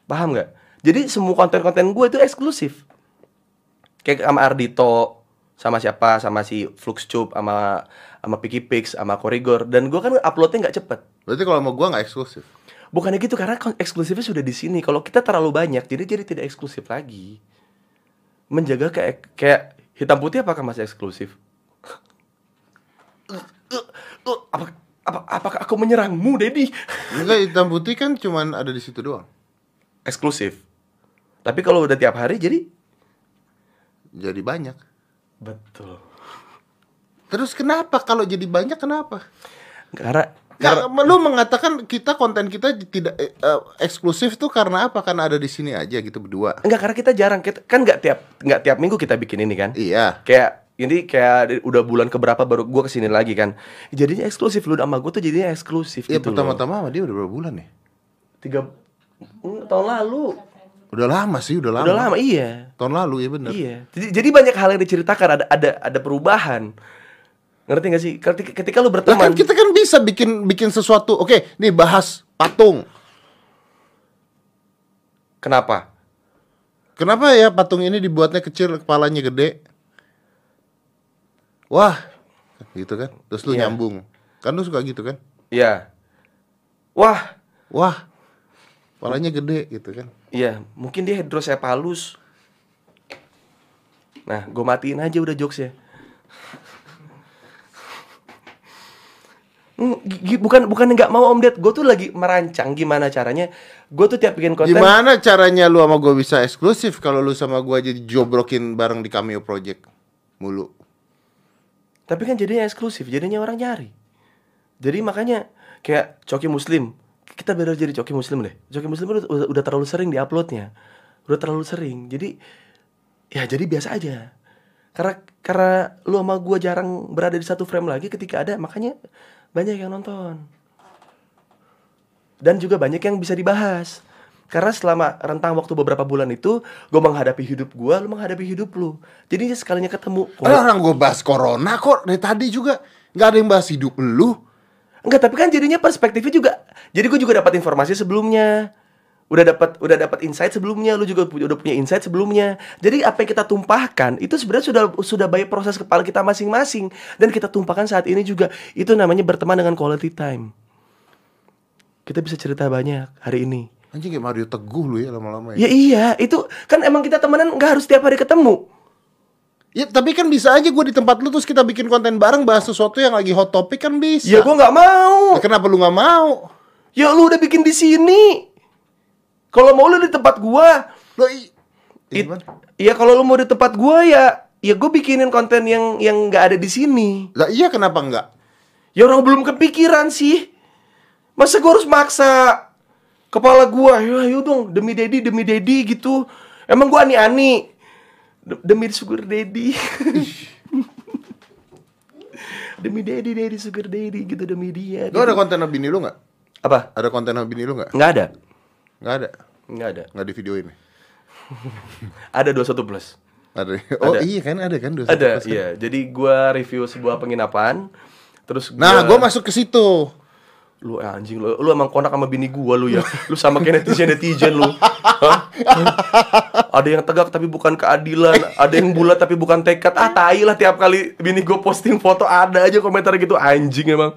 Paham nggak? Jadi semua konten-konten gue itu eksklusif. Kayak sama Ardito, sama siapa, sama si Fluxcube, sama sama Piki Pix, sama Korigor dan gue kan uploadnya nggak cepet. Berarti kalau sama gua nggak eksklusif. Bukannya gitu karena eksklusifnya sudah di sini. Kalau kita terlalu banyak, jadi jadi tidak eksklusif lagi. Menjaga kayak kayak hitam putih apakah masih eksklusif? apa, apa apakah aku menyerangmu, Dedi? Enggak hitam putih kan cuman ada di situ doang. eksklusif. Tapi kalau udah tiap hari jadi Jadi banyak. betul. Terus kenapa kalau jadi banyak kenapa? Karena Nggak, karena lu mengatakan kita konten kita tidak eh, eksklusif tuh karena apa? Karena ada di sini aja gitu berdua. enggak karena kita jarang kita, kan nggak tiap nggak tiap minggu kita bikin ini kan. Iya. kayak ini kayak udah bulan keberapa baru gua ke sini lagi kan jadinya eksklusif lu sama gua tuh jadinya eksklusif Iya gitu pertama-tama sama dia udah berapa bulan ya? tiga Mm, tahun lalu Udah lama sih, udah lama. udah lama iya Tahun lalu ya bener. iya jadi, jadi banyak hal yang diceritakan ada ada ada perubahan ngerti gak sih ketika, ketika lu Lah berteman kan kita kan bisa bikin bikin sesuatu. Oke, nih bahas patung. kenapa Kenapa ya patung ini dibuatnya kecil, kepalanya gede? Wah, gitu kan. Terus lu Iya. nyambung. Kan lu suka gitu kan? iya wah Wah, kepalanya gede gitu kan. Iya mungkin dia hidrocephalus. Nah gue matiin aja udah jokesnya. Hmm, gi- gi- bukan bukan nggak mau om Ded. Gue tuh lagi merancang gimana caranya. Gue tuh tiap bikin konten. Gimana caranya lu sama gue bisa eksklusif kalau lu sama gue jadi jobrokin bareng di Cameo Project mulu? Tapi kan jadinya eksklusif, jadinya orang nyari. Jadi makanya kayak Coki Muslim, kita better jadi Coki Muslim deh. Coki Muslim udah, udah, terlalu sering di uploadnya, udah terlalu sering. Jadi ya jadi biasa aja. Karena karena lu sama gua jarang berada di satu frame lagi ketika ada, makanya banyak yang nonton. Dan juga banyak yang bisa dibahas. Karena selama rentang waktu beberapa bulan itu, gue menghadapi hidup gua, lu menghadapi hidup lu. Jadinya sekalinya ketemu. Orang gue bahas corona kok dari tadi juga nggak ada yang bahas hidup lu. Enggak, tapi kan jadinya perspektifnya juga. Jadi gue juga dapat informasi sebelumnya. Udah dapat udah dapat insight sebelumnya, lu juga udah punya insight sebelumnya. Jadi apa yang kita tumpahkan itu sebenarnya sudah sudah by proses kepala kita masing-masing dan kita tumpahkan saat ini juga. Itu namanya berteman dengan quality time. Kita bisa cerita banyak hari ini. Anjing kayak Mario Teguh lu ya lama-lama ya. Ya iya, itu kan emang kita temenan nggak harus tiap hari ketemu. Ya tapi kan bisa aja gue di tempat lu terus kita bikin konten bareng bahas sesuatu yang lagi hot topic kan bisa. Ya gue nggak mau. Nah, kenapa lu nggak mau? Ya lu udah bikin di sini. Kalau mau lu di tempat gua, Lo i- It- Gimana? Iya kalau lu mau di tempat gua ya ya gue bikinin konten yang yang nggak ada di sini. Lah iya kenapa enggak? Ya orang belum kepikiran sih. Masa gua harus maksa kepala gua, ya ayo dong demi Dedi demi Dedi gitu. Emang gua ani-ani demi sugar daddy. demi Dedi Dedi sugar daddy gitu demi dia. Gitu. ada konten bini lu nggak? Apa? Ada konten bini lu nggak? Nggak ada. Nggak ada. Nggak ada. Nggak di video ini. Ada 21 plus. Ada. Oh Ada. iya kan ada kan dua Ada, kan? iya. Jadi gua review sebuah penginapan, terus Nah, gue masuk ke situ. Lu eh, anjing lu lu emang konak sama bini gua lu ya? Lu sama kayak netizen netizen lu. Hah? ada yang tegak tapi bukan keadilan ada yang bulat tapi bukan tekad. Ah tai lah tiap kali bini gua posting foto ada aja komentar gitu. Anjing emang.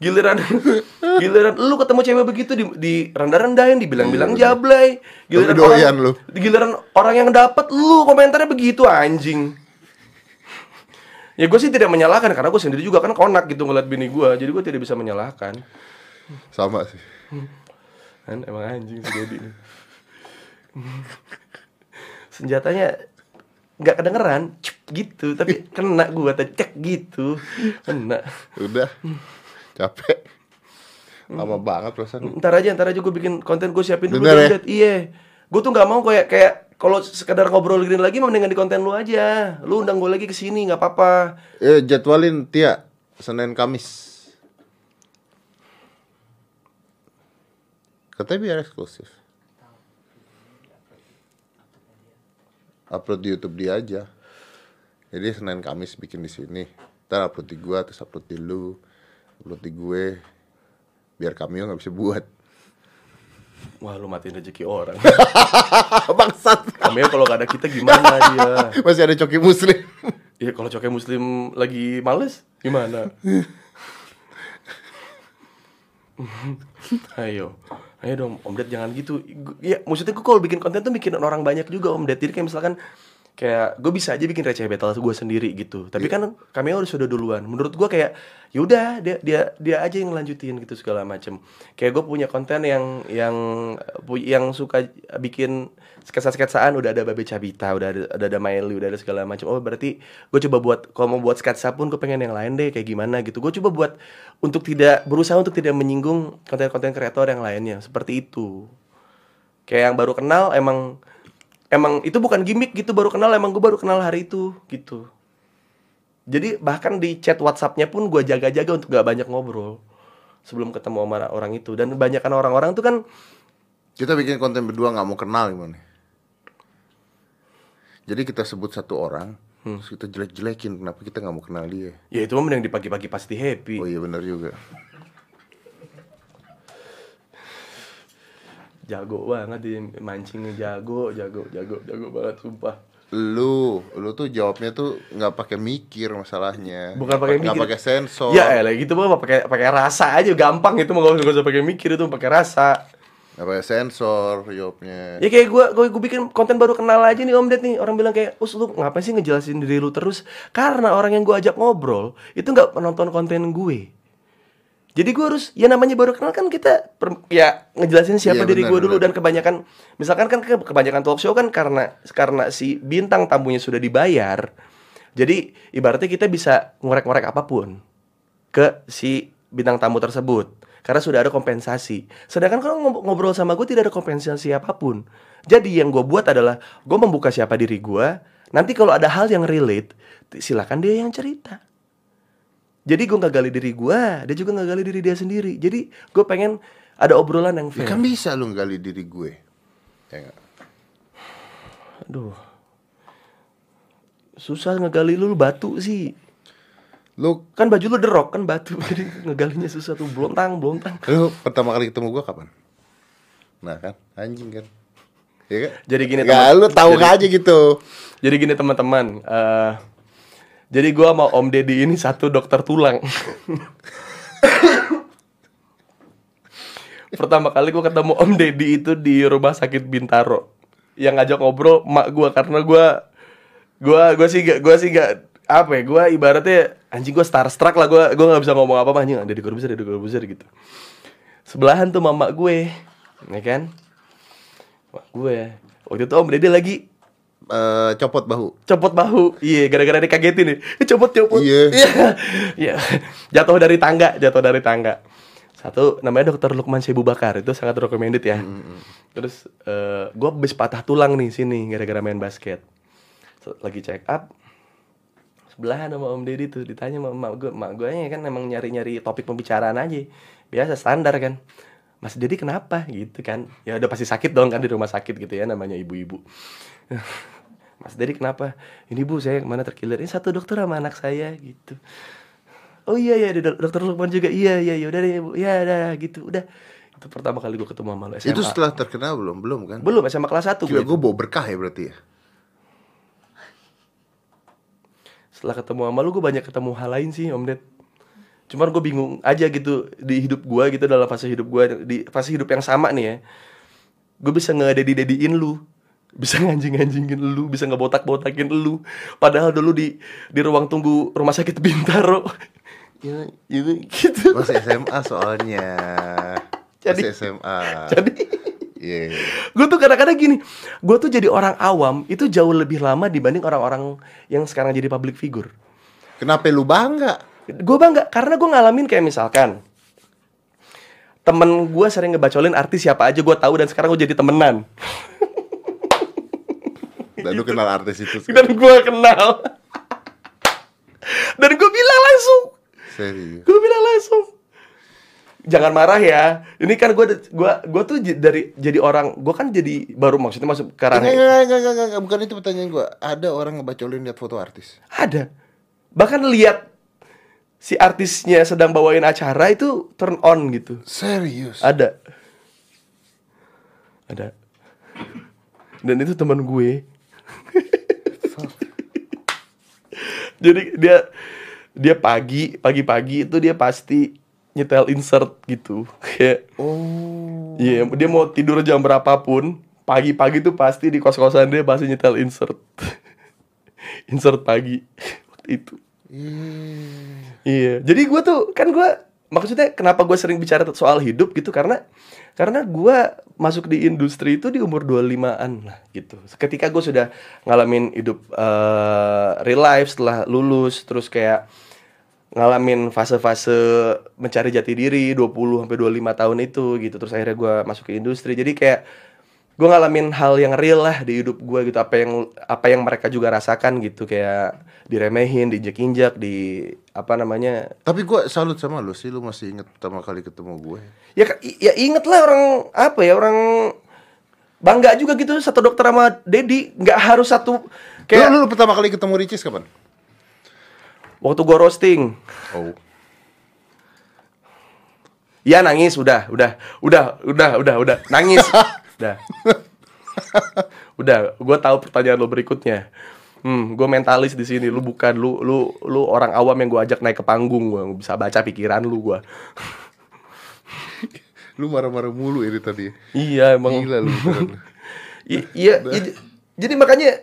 Giliran giliran lu ketemu cewek begitu di, di rendah-rendahin dibilang-bilang jablay. Giliran orang, lu. giliran orang yang dapat lu komentarnya begitu anjing ya gue sih tidak menyalahkan karena gue sendiri juga kan konak gitu ngeliat bini gue jadi gue tidak bisa menyalahkan Sama sih. kan emang anjing si Dedi senjatanya nggak kedengeran cep, gitu tapi kena gua tadi cek gitu kena Udah. Capek. Lama banget perasaan. ntar aja ntar aja gue bikin konten gue siapin dulu Bener ya? Dad. iya gue tuh nggak mau kayak kayak kalau sekedar ngobrol gini lagi mendingan di konten lu aja lu undang gue lagi ke sini nggak apa-apa Eh jadwalin Tia Senin Kamis. Katanya biar eksklusif. Upload di YouTube dia aja. Jadi Senin Kamis bikin di sini. Ntar upload di gua, terus upload di lu, upload di gue. Biar cameo nggak bisa buat. Wah lu matiin rezeki orang Bangsat. Kameo kalau gak ada kita gimana dia Masih ada coki muslim. Iya kalau cokai muslim lagi males gimana? Ayo, ayo dong Om Ded jangan gitu. Ya maksudnya gue kalau bikin konten tuh bikin orang banyak juga Om Ded. Jadi kayak misalkan kayak gue bisa aja bikin receh battle gue sendiri gitu. Tapi kan kami harus sudah duluan. Menurut gue kayak yaudah dia dia dia aja yang lanjutin gitu segala macem. Kayak gue punya konten yang yang yang suka bikin sketsa-sketsaan udah ada Babe Cabita, udah ada udah ada Miley, udah ada segala macam. Oh, berarti gue coba buat kalau mau buat sketsa pun gue pengen yang lain deh kayak gimana gitu. Gue coba buat untuk tidak berusaha untuk tidak menyinggung konten-konten kreator yang lainnya seperti itu. Kayak yang baru kenal emang emang itu bukan gimmick gitu baru kenal emang gue baru kenal hari itu gitu. Jadi bahkan di chat WhatsAppnya pun gue jaga-jaga untuk gak banyak ngobrol sebelum ketemu sama orang itu dan kebanyakan orang-orang tuh kan Kita bikin konten berdua nggak mau kenal gimana? Jadi kita sebut satu orang, terus kita jelek-jelekin. Kenapa kita nggak mau kenal dia? ya itu mah mending di pagi-pagi pasti happy. Oh iya benar juga. Jago banget dia mancingnya jago jago jago jago banget sumpah Lu, lu tuh jawabnya tuh nggak pakai mikir masalahnya. bukan pakai Nggak mikir pakai sensor. ya elah gitu mah pakai pakai rasa aja gampang itu mah nggak usah pakai mikir itu pakai rasa Nggak pakai sensor jawabnya. ya kayak gue gue gue bikin konten baru kenal aja nih om Ded nih orang bilang kayak us lu ngapain sih ngejelasin diri lu terus karena orang yang gue ajak ngobrol itu nggak penonton konten gue jadi gue harus ya namanya baru kenal kan kita per- ya ngejelasin siapa Iya, diri gue dulu dan kebanyakan misalkan kan ke- kebanyakan talk show kan karena karena si bintang tamunya sudah dibayar jadi ibaratnya kita bisa ngorek-ngorek apa pun ke si bintang tamu tersebut karena sudah ada kompensasi. Sedangkan kalau ngob- ngobrol sama gue tidak ada kompensasi apa pun. Jadi yang gue buat adalah gue membuka siapa diri gue. Nanti kalau ada hal yang relate, silakan dia yang cerita. Jadi gue nggak gali diri gue, dia juga nggak gali diri dia sendiri. Jadi gue pengen ada obrolan yang Ya fair. kan bisa lu gali diri gue. Ya nggak? Aduh, susah ngegali lu, lu batu sih. Lu, Kan baju lu derok kan batu, jadi ngegalinya susah tuh blontang blontang. lu pertama kali ketemu gue kapan? Nah kan, anjing kan. Ya kan? Jadi gini Ya teman. lu tahu Jadi- aja gitu. Jadi gini teman-teman, eh, jadi gua sama Om Deddy ini satu dokter tulang. Pertama kali gua ketemu Om Deddy itu di rumah sakit Bintaro. Yang ngajak ngobrol mak gua karena gua gua gua sih gak gua sih gak apa ya gua ibaratnya anjing gua starstruck lah gua gua nggak bisa ngomong apa apa anjing Deddy Corbuzier Deddy Corbuzier gitu. Sebelahan tuh mama gue, ya kan? Mak gue. Waktu itu Om Deddy lagi Eh, copot bahu. copot bahu. Iya gara-gara dikagetin nih. Copot copot. Iya. iya. Jatuh dari tangga jatuh dari tangga. Satu namanya dokter Lukman Sebu Bakar. Itu sangat recommended ya. Terus eh gue habis patah tulang nih sini gara-gara main basket. Lagi check up. Sebelahan sama Om Deddy tuh ditanya sama emak gue emak gue kan emang nyari-nyari topik pembicaraan aja. Biasa standar kan. Mas Deddy kenapa? Gitu kan. Ya udah pasti sakit dong kan di rumah sakit gitu ya namanya ibu-ibu Mas Deddy kenapa? Ini bu saya ke mana terkilir ini satu dokter sama anak saya gitu. Oh iya iya ada dokter Lukman juga. Iya iya iya udah deh Bu. ya udah gitu udah. Itu pertama kali gue ketemu sama lo SMA Itu setelah terkenal belum? Belum kan? belum SMA kelas 1 Gila gue bawa berkah ya berarti ya? Setelah ketemu sama lu gue banyak ketemu hal lain sih Om Ded. Cuman gue bingung aja gitu di hidup gue gitu dalam fase hidup gue di fase hidup yang sama nih ya. Gue bisa ngededi dediin lu bisa nganjing nganjingin lu bisa ngebotak botakin lu. Padahal dulu di di ruang tunggu rumah sakit bintaro. Ya itu gitu. Masih SMA soalnya. Jadi- Masih SMA jadi Iya. Gue tuh kadang-kadang gini gue tuh jadi orang awam itu jauh lebih lama dibanding orang-orang yang sekarang jadi public figure. Kenapa lu bangga? gue bangga karena gue ngalamin kayak misalkan temen gue sering ngebacolin artis siapa aja gue tahu dan sekarang gue jadi temenan Dan lu kenal artis itu dan gue kenal dan gue bilang langsung Serius gue bilang langsung jangan marah ya ini kan gue gua gue tuh dari jadi orang gue kan jadi baru maksudnya masuk ke ranah Enggak, enggak, enggak, enggak, bukan itu pertanyaan gua. Ada orang ngebacolin lihat foto artis. ada bahkan lihat si artisnya sedang bawain acara itu turn on gitu Serius. Ada. Ada. Dan itu teman gue. Jadi dia dia pagi pagi-pagi itu dia pasti nyetel insert gitu. Kayak Oh. iya dia mau tidur jam berapapun pagi-pagi tuh pasti di kos-kosan dia pasti nyetel insert. insert pagi waktu itu. Iya. Iya, jadi gue tuh kan gue maksudnya kenapa gue sering bicara soal hidup gitu karena karena gue masuk di industri itu di umur 25-an lah gitu. Ketika gue sudah ngalamin hidup eh, real life setelah lulus terus kayak ngalamin fase-fase mencari jati diri 20 sampai 25 tahun itu gitu. Terus akhirnya gue masuk ke industri. Jadi kayak gue ngalamin hal yang real lah di hidup gue gitu apa yang apa yang mereka juga rasakan gitu kayak diremehin diinjek-injek di apa namanya Tapi gua salut sama lu sih, lu masih inget pertama kali ketemu gue. ya ya inget lah orang apa ya orang bangga juga gitu satu dokter sama Dedi nggak harus satu Kayak kayak lu, lu pertama kali ketemu Ricis kapan? waktu gua roasting Oh. ya nangis udah udah udah udah udah udah nangis udah udah gua tahu pertanyaan lo berikutnya hmm gue mentalis di sini lu bukan lu lu lu orang awam yang gua ajak naik ke panggung gua bisa baca pikiran lu gua Lu marah-marah mulu ini tadi. iya emang Gila lu. I- iya, i- jadi makanya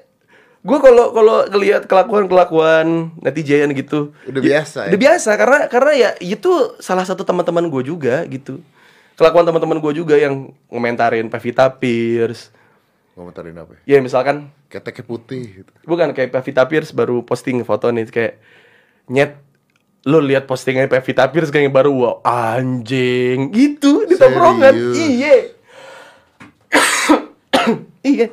gue kalau kalau ngelihat kelakuan kelakuan netizen gitu Udah ya- biasa ya? udah biasa karena karena ya itu salah satu teman-teman gue juga gitu kelakuan teman-teman gue juga yang ngomentarin Pevita Pierce Ngomentarin apa ya? ya misalkan Keteknya putih gitu. bukan kayak Pevita Pierce baru posting foto nih kayak nyet lo lihat postingan Pevita Pierce kayak baru wow anjing. Gitu di tongkrongan. Iya. Iya.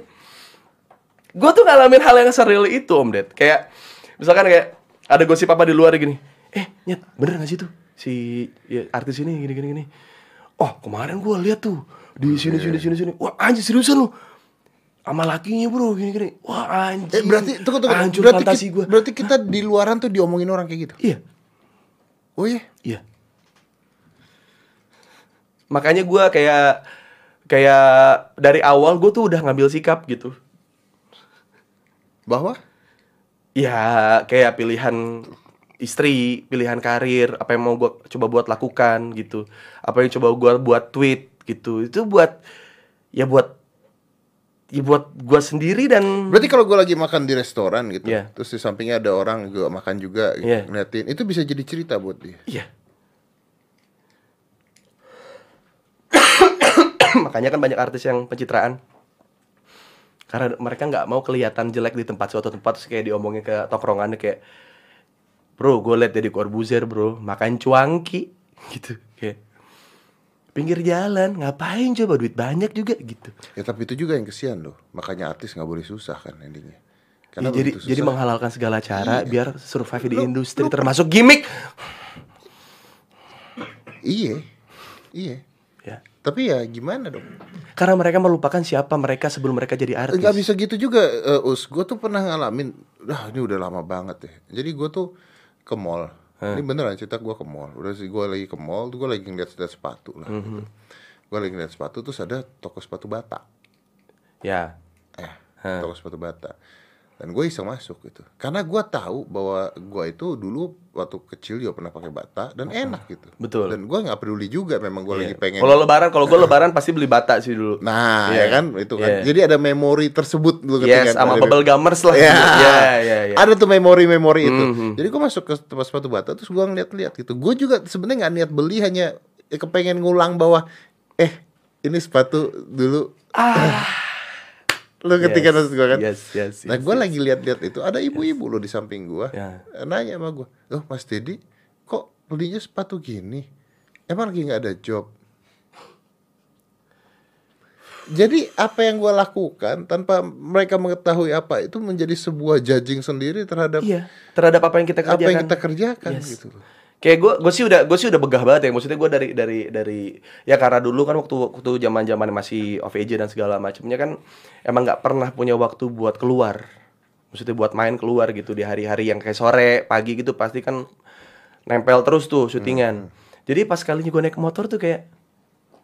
Gue tuh ngalamin hal yang seril itu om Ded. Kayak misalkan kayak ada gosip apa di luar gini eh nyet bener gak sih tuh? Si ya, artis ini gini gini gini. Oh kemarin gue lihat tuh di sini sini sini sini. Wah anjir seriusan lu sama lakinya bro gini gini wah anjir Eh berarti tunggu tunggu. hancur berarti fantasi kita, gue berarti kita di luaran tuh diomongin orang kayak gitu. iya Oh iya. Iya. Makanya gua kayak kayak dari awal gue tuh udah ngambil sikap gitu. Bahwa Ya kayak pilihan istri, pilihan karir, apa yang mau gua coba buat lakukan gitu. Apa yang coba gua buat tweet gitu. Itu buat ya buat ya buat gua sendiri dan Berarti kalau gue lagi makan di restoran gitu, Iya. terus di sampingnya ada orang juga makan juga, gitu, Iya. ngeliatin, itu bisa jadi cerita buat dia. Iya. Makanya kan banyak artis yang pencitraan. Karena mereka nggak mau kelihatan jelek di tempat suatu tempat terus kayak diomongin ke tongkrongannya kayak Bro, gue liat Deddy Corbuzier bro, makan cuangki gitu kayak pinggir jalan, ngapain coba duit banyak juga gitu. Ya tapi itu juga yang kesian loh, makanya artis nggak boleh susah kan endingnya. Ya, jadi begitu jadi susah- menghalalkan segala cara Iya. biar survive di industri termasuk gimmick. Iya, iya. Ya. Tapi ya gimana dong? Karena mereka melupakan siapa mereka sebelum mereka jadi artis. Gak bisa gitu juga, eh, Us. Gue tuh pernah ngalamin, dah ini udah lama banget ya. Jadi gue tuh ke mall, Ini beneran cerita gue ke mall. Udah sih gue lagi ke mall, tuh gue lagi ngeliat ngeliat sepatu lah. gitu. Gue lagi ngeliat sepatu terus ada toko sepatu bata. Ya. Eh, toko sepatu bata. Dan gue iseng masuk gitu. Karena gue tahu bahwa gue itu dulu waktu kecil juga pernah pakai bata dan enak gitu. Betul. Dan gue nggak peduli juga memang gue lagi Iya. pengen. Kalau lebaran, kalau gue lebaran pasti beli bata sih dulu. Nah, Iya. ya kan itu kan. Iya. Jadi ada memori tersebut dulu yes, sama bubble gummers lah. Ya, ya, ya, ya. ada tuh memori-memori itu. Mhm. Jadi gue masuk ke tempat sepatu bata terus gue ngeliat-liat gitu. Gue juga sebenarnya nggak niat beli hanya ya, kepengen ngulang bahwa eh ini sepatu dulu. Lu ketika Yes, maksud gue kan. yes, yes, nah yes, gue lagi lihat-lihat itu ada ibu-ibu lo di samping gue. Ya. Nanya sama gue, oh Mas Dedi kok belinya sepatu gini? Emang lagi nggak ada job? Jadi apa yang gue lakukan tanpa mereka mengetahui apa itu menjadi sebuah judging sendiri terhadap Iya, terhadap apa yang kita kerjakan. apa yang kita kerjakan Yes. gitu loh. Kayak gue, gue sih udah, gue sih udah begah banget ya. Maksudnya gue dari, dari, dari, ya karena dulu kan waktu, waktu zaman zaman masih off age dan segala macamnya kan, emang nggak pernah punya waktu buat keluar. Maksudnya buat main keluar gitu di hari-hari yang kayak sore, pagi gitu pasti kan nempel terus tuh syutingan. Jadi pas kalinya gue naik motor tuh kayak,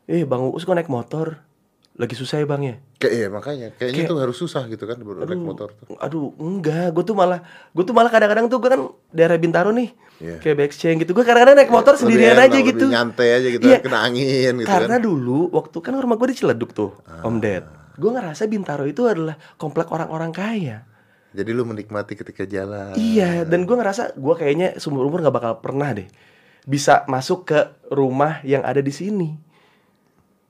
eh bang Uus kok naik motor, lagi susah ya bang ya. Kayak iya makanya kayaknya Kayak- tuh harus susah gitu kan baru naik motor tuh. Aduh, enggak. Gue tuh malah, gue tuh malah kadang-kadang tuh gue kan daerah Bintaro nih, Iya. kayak backchain gitu. Gue kadang-kadang naik motor sendirian Lebih aja enak, gitu. Lebih nyantai aja gitu Iya. kena angin gitu Karena kan. dulu waktu kan rumah gue di Ciledug tuh, Ah. Om Ded. Gue ngerasa Bintaro itu adalah komplek orang-orang kaya. Jadi lu menikmati ketika jalan. Iya, dan gue ngerasa gue kayaknya seumur umur nggak bakal pernah deh bisa masuk ke rumah yang ada di sini.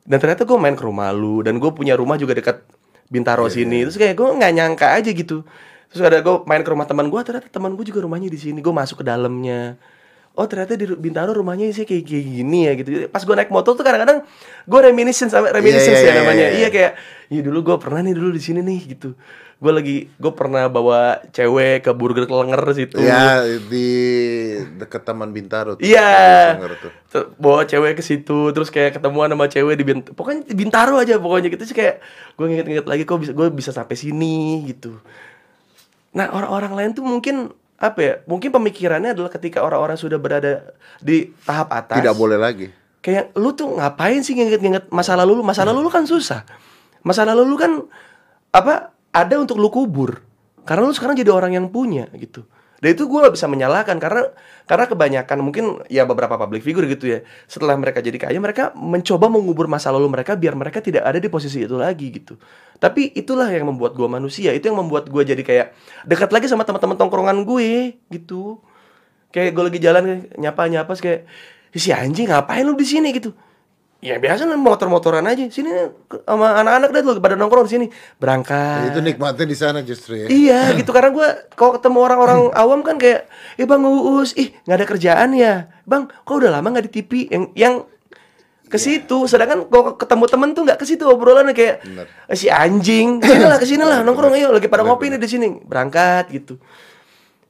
Dan ternyata gue main ke rumah lu dan gue punya rumah juga dekat Bintaro Iya, sini. Terus kayak gue nggak nyangka aja gitu. Terus ada gue main ke rumah teman gue, ternyata teman gue juga rumahnya di sini. Gue masuk ke dalamnya. Oh ternyata di Bintaro rumahnya sih kayak kayak gini ya gitu. Pas gue naik motor tuh kadang-kadang gue reminiscence sama reminiscence iya, ya iya, namanya. iya. Iya kayak, iya dulu gue pernah nih dulu di sini nih gitu. Gue lagi, gue pernah bawa cewek ke Burger Klenger situ. Ya di dekat Taman Bintaro tuh. Iya. Ter- bawa cewek ke situ terus kayak ketemuan sama cewek di Bint pokoknya di Bintaro aja pokoknya gitu sih kayak gue nginget-nginget lagi kok bisa gue bisa sampai sini gitu nah orang-orang lain tuh mungkin apa ya mungkin pemikirannya adalah ketika orang-orang sudah berada di tahap atas. Tidak boleh lagi. kayak lu tuh ngapain sih nginget-nginget masa lalu lu? Masa lalu lu kan susah. Masa lalu lu kan apa ada untuk lu kubur. Karena lu sekarang jadi orang yang punya gitu dan itu gue gak bisa menyalahkan karena karena kebanyakan mungkin ya beberapa public figure gitu ya setelah mereka jadi kaya mereka mencoba mengubur masa lalu mereka biar mereka tidak ada di posisi itu lagi gitu. Tapi itulah yang membuat gue manusia itu yang membuat gue jadi kayak dekat lagi sama teman-teman tongkrongan gue gitu. Kayak gue lagi jalan nyapa nyapa terus kayak si anjing ngapain lu di sini? gitu ya biasa motor-motoran aja. Sini sama anak-anak deh tuh pada nongkrong di sini. Berangkat. Itu nikmatnya di sana justru ya. iya gitu. Karena gue kalau ketemu orang-orang awam kan kayak eh bang uus ih nggak ada kerjaan ya? Bang kok udah lama nggak di TV yang yang ke situ. Sedangkan kalau ketemu temen tuh nggak ke situ obrolannya kayak Bener. "Eh, si anjing sini lah ke sini lah nongkrong ayo lagi pada ngopi nih di sini. Berangkat gitu.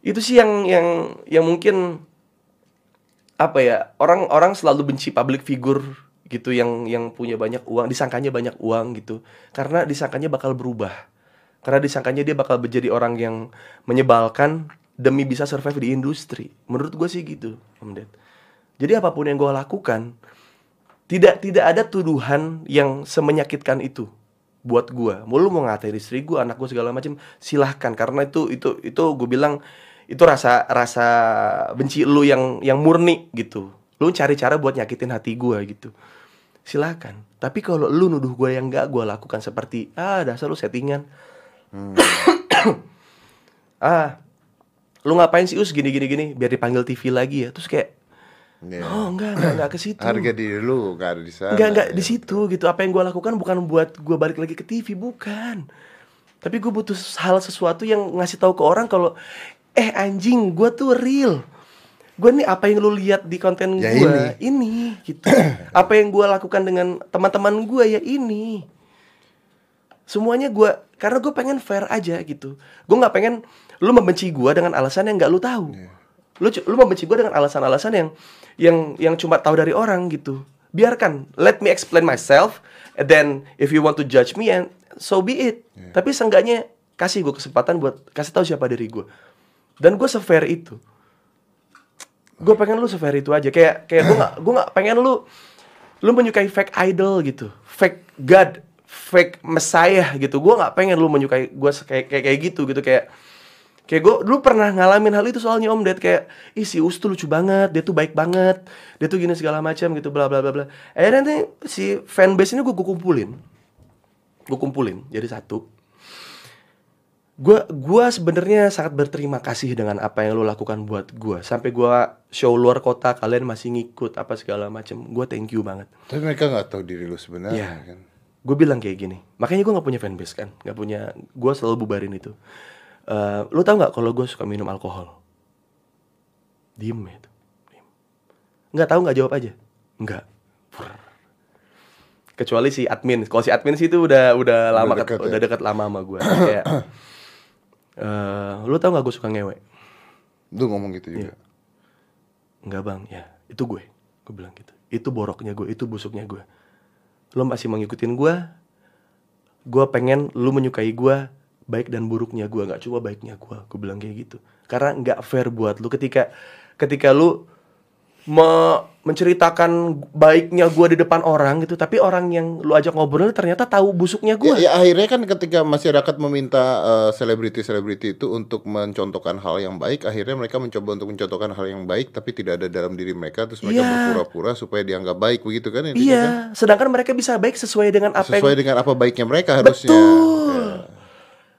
Itu sih yang yang yang mungkin apa ya orang-orang selalu benci public figure gitu yang yang punya banyak uang disangkanya banyak uang gitu. Karena disangkanya bakal berubah. Karena disangkanya dia bakal menjadi orang yang menyebalkan demi bisa survive di industri. Menurut gue sih gitu om Ded. Jadi apa pun yang gue lakukan tidak tidak ada tuduhan yang semenyakitkan itu buat gue mau lu mau ngatain istri gue anak gue segala macam silahkan. Karena itu itu itu gue bilang itu rasa rasa benci lu yang yang murni gitu. Lu cari cara buat nyakitin hati gue gitu silahkan tapi kalau lu nuduh gue yang enggak gue lakukan seperti ah dasar lu settingan ah lu ngapain sih us gini gini gini biar dipanggil TV lagi ya terus kayak Iya. oh enggak enggak enggak ke situ Harga diri lu gak ada di sana. Enggak enggak ya. di situ gitu. Apa yang gue lakukan bukan buat gue balik lagi ke TV, bukan. Tapi gue butuh hal sesuatu yang ngasih tahu ke orang kalau eh anjing gue tuh real. Gue nih apa yang lu lihat di konten Ya gue ini. gitu. apa yang gue lakukan dengan teman-teman gue ya ini. Semuanya gue karena gue pengen fair aja gitu. Gue nggak pengen lu membenci gue dengan alasan yang nggak lu tahu. Lu cu- lu membenci gue dengan alasan-alasan yang yang yang cuma tahu dari orang gitu. Biarkan, let me explain myself. And then if you want to judge me and so be it. Tapi seenggaknya kasih gue kesempatan buat kasih tahu siapa diri gue. Dan gue se-fair itu. Gue pengen lu sefair itu aja. Kayak kayak gue nggak gue nggak pengen lu lu menyukai fake idol gitu. Fake god fake messiah gitu. Gue nggak pengen lu menyukai gue kayak kayak kayak gitu gitu. Kayak kayak gue dulu pernah ngalamin hal itu soalnya om Ded. Kayak ih si Us tuh lucu banget dia tuh baik banget dia tuh gini segala macam gitu bla bla bla bla. Akhirnya nanti si fanbase ini gue kumpulin. Gue kumpulin jadi satu gue gua sebenarnya sangat berterima kasih dengan apa yang lo lakukan buat gue sampai gue show luar kota kalian masih ngikut apa segala macam gue thank you banget. Tapi mereka nggak tahu diri lu sebenarnya Iya. kan. gue bilang kayak gini makanya gue nggak punya fanbase kan? Nggak punya gue selalu bubarin itu. Eh lo tau nggak kalau gue suka minum alkohol? Diem ya itu nggak tahu nggak jawab aja? Nggak. Kecuali si admin. Kalau si admin sih itu udah udah lama dekat ket- ya? udah dekat lama sama gue kayak eh lo tau nggak gue suka ngewe? Lu ngomong gitu juga. Enggak bang, ya itu gue. Gue bilang gitu. Itu boroknya gue, itu busuknya gue Lo masih mau ngikutin gue Gue pengen lu menyukai gue Baik dan buruknya gue, gak cuma baiknya gue Gue bilang kayak gitu. Karena nggak fair buat lu ketika Ketika lu me- menceritakan baiknya gue di depan orang gitu Tapi orang yang lu ajak ngobrol ternyata tahu busuknya gue Ya, ya akhirnya kan ketika masyarakat meminta eh, selebriti-selebriti itu untuk mencontohkan hal yang baik, akhirnya mereka mencoba untuk mencontohkan hal yang baik tapi tidak ada dalam diri mereka terus mereka Iya. berpura-pura supaya dianggap baik begitu kan intinya kan? Iya, sedangkan mereka bisa baik sesuai dengan apa yang Sesuai dengan apa baiknya mereka harusnya. Betul. Ya.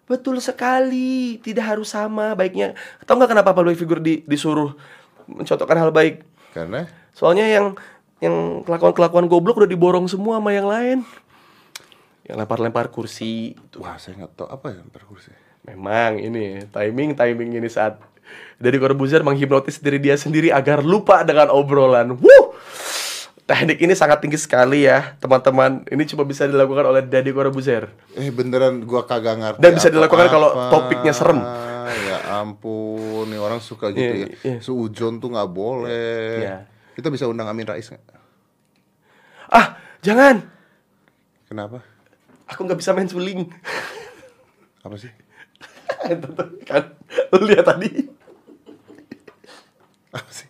Betul sekali. Tidak harus sama baiknya. Tahu nggak kenapa public figure di- disuruh mencontohkan hal baik? Karena Soalnya yang yang kelakuan-kelakuan goblok udah diborong semua sama yang lain. Yang lempar-lempar kursi. Wah saya nggak tahu apa ya perkursi. Memang ini timing timing ini saat dari Corbuzier menghipnotis diri dia sendiri agar lupa dengan obrolan. Wuh! Teknik ini sangat tinggi sekali ya, teman-teman. Ini cuma bisa dilakukan oleh Deddy Corbuzier. Eh beneran gua kagak ngerti. Dan bisa dilakukan kalau topiknya serem. Ampun, nih orang suka gitu Iya, ya. iya. Suujon tuh nggak boleh. Iya. Kita bisa undang Amin Rais nggak? Ah, jangan. Kenapa? Aku nggak bisa main suling. Apa sih? Kan, lu lihat tadi. Apa sih?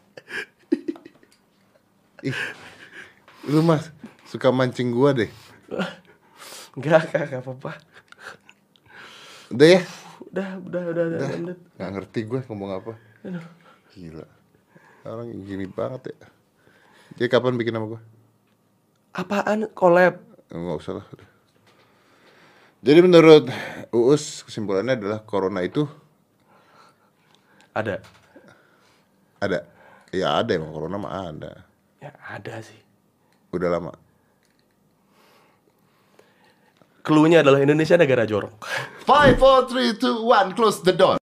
Ih, lu mas suka mancing gua deh. Enggak, kak, nggak apa-apa. Udah ya? Udah, udah, udah, udah. udah. Nggak ngerti gue ngomong apa. Gila. Orang gini banget ya. Jadi kapan bikin sama gue? Apaan collab? Nggak usah lah. udah. Jadi menurut Uus kesimpulannya adalah corona itu Ada. ada. Ya ada emang corona mah ada. Ya ada sih. Udah lama. Cluenya adalah Indonesia negara jorok. Five, four, three, two, one, close the door.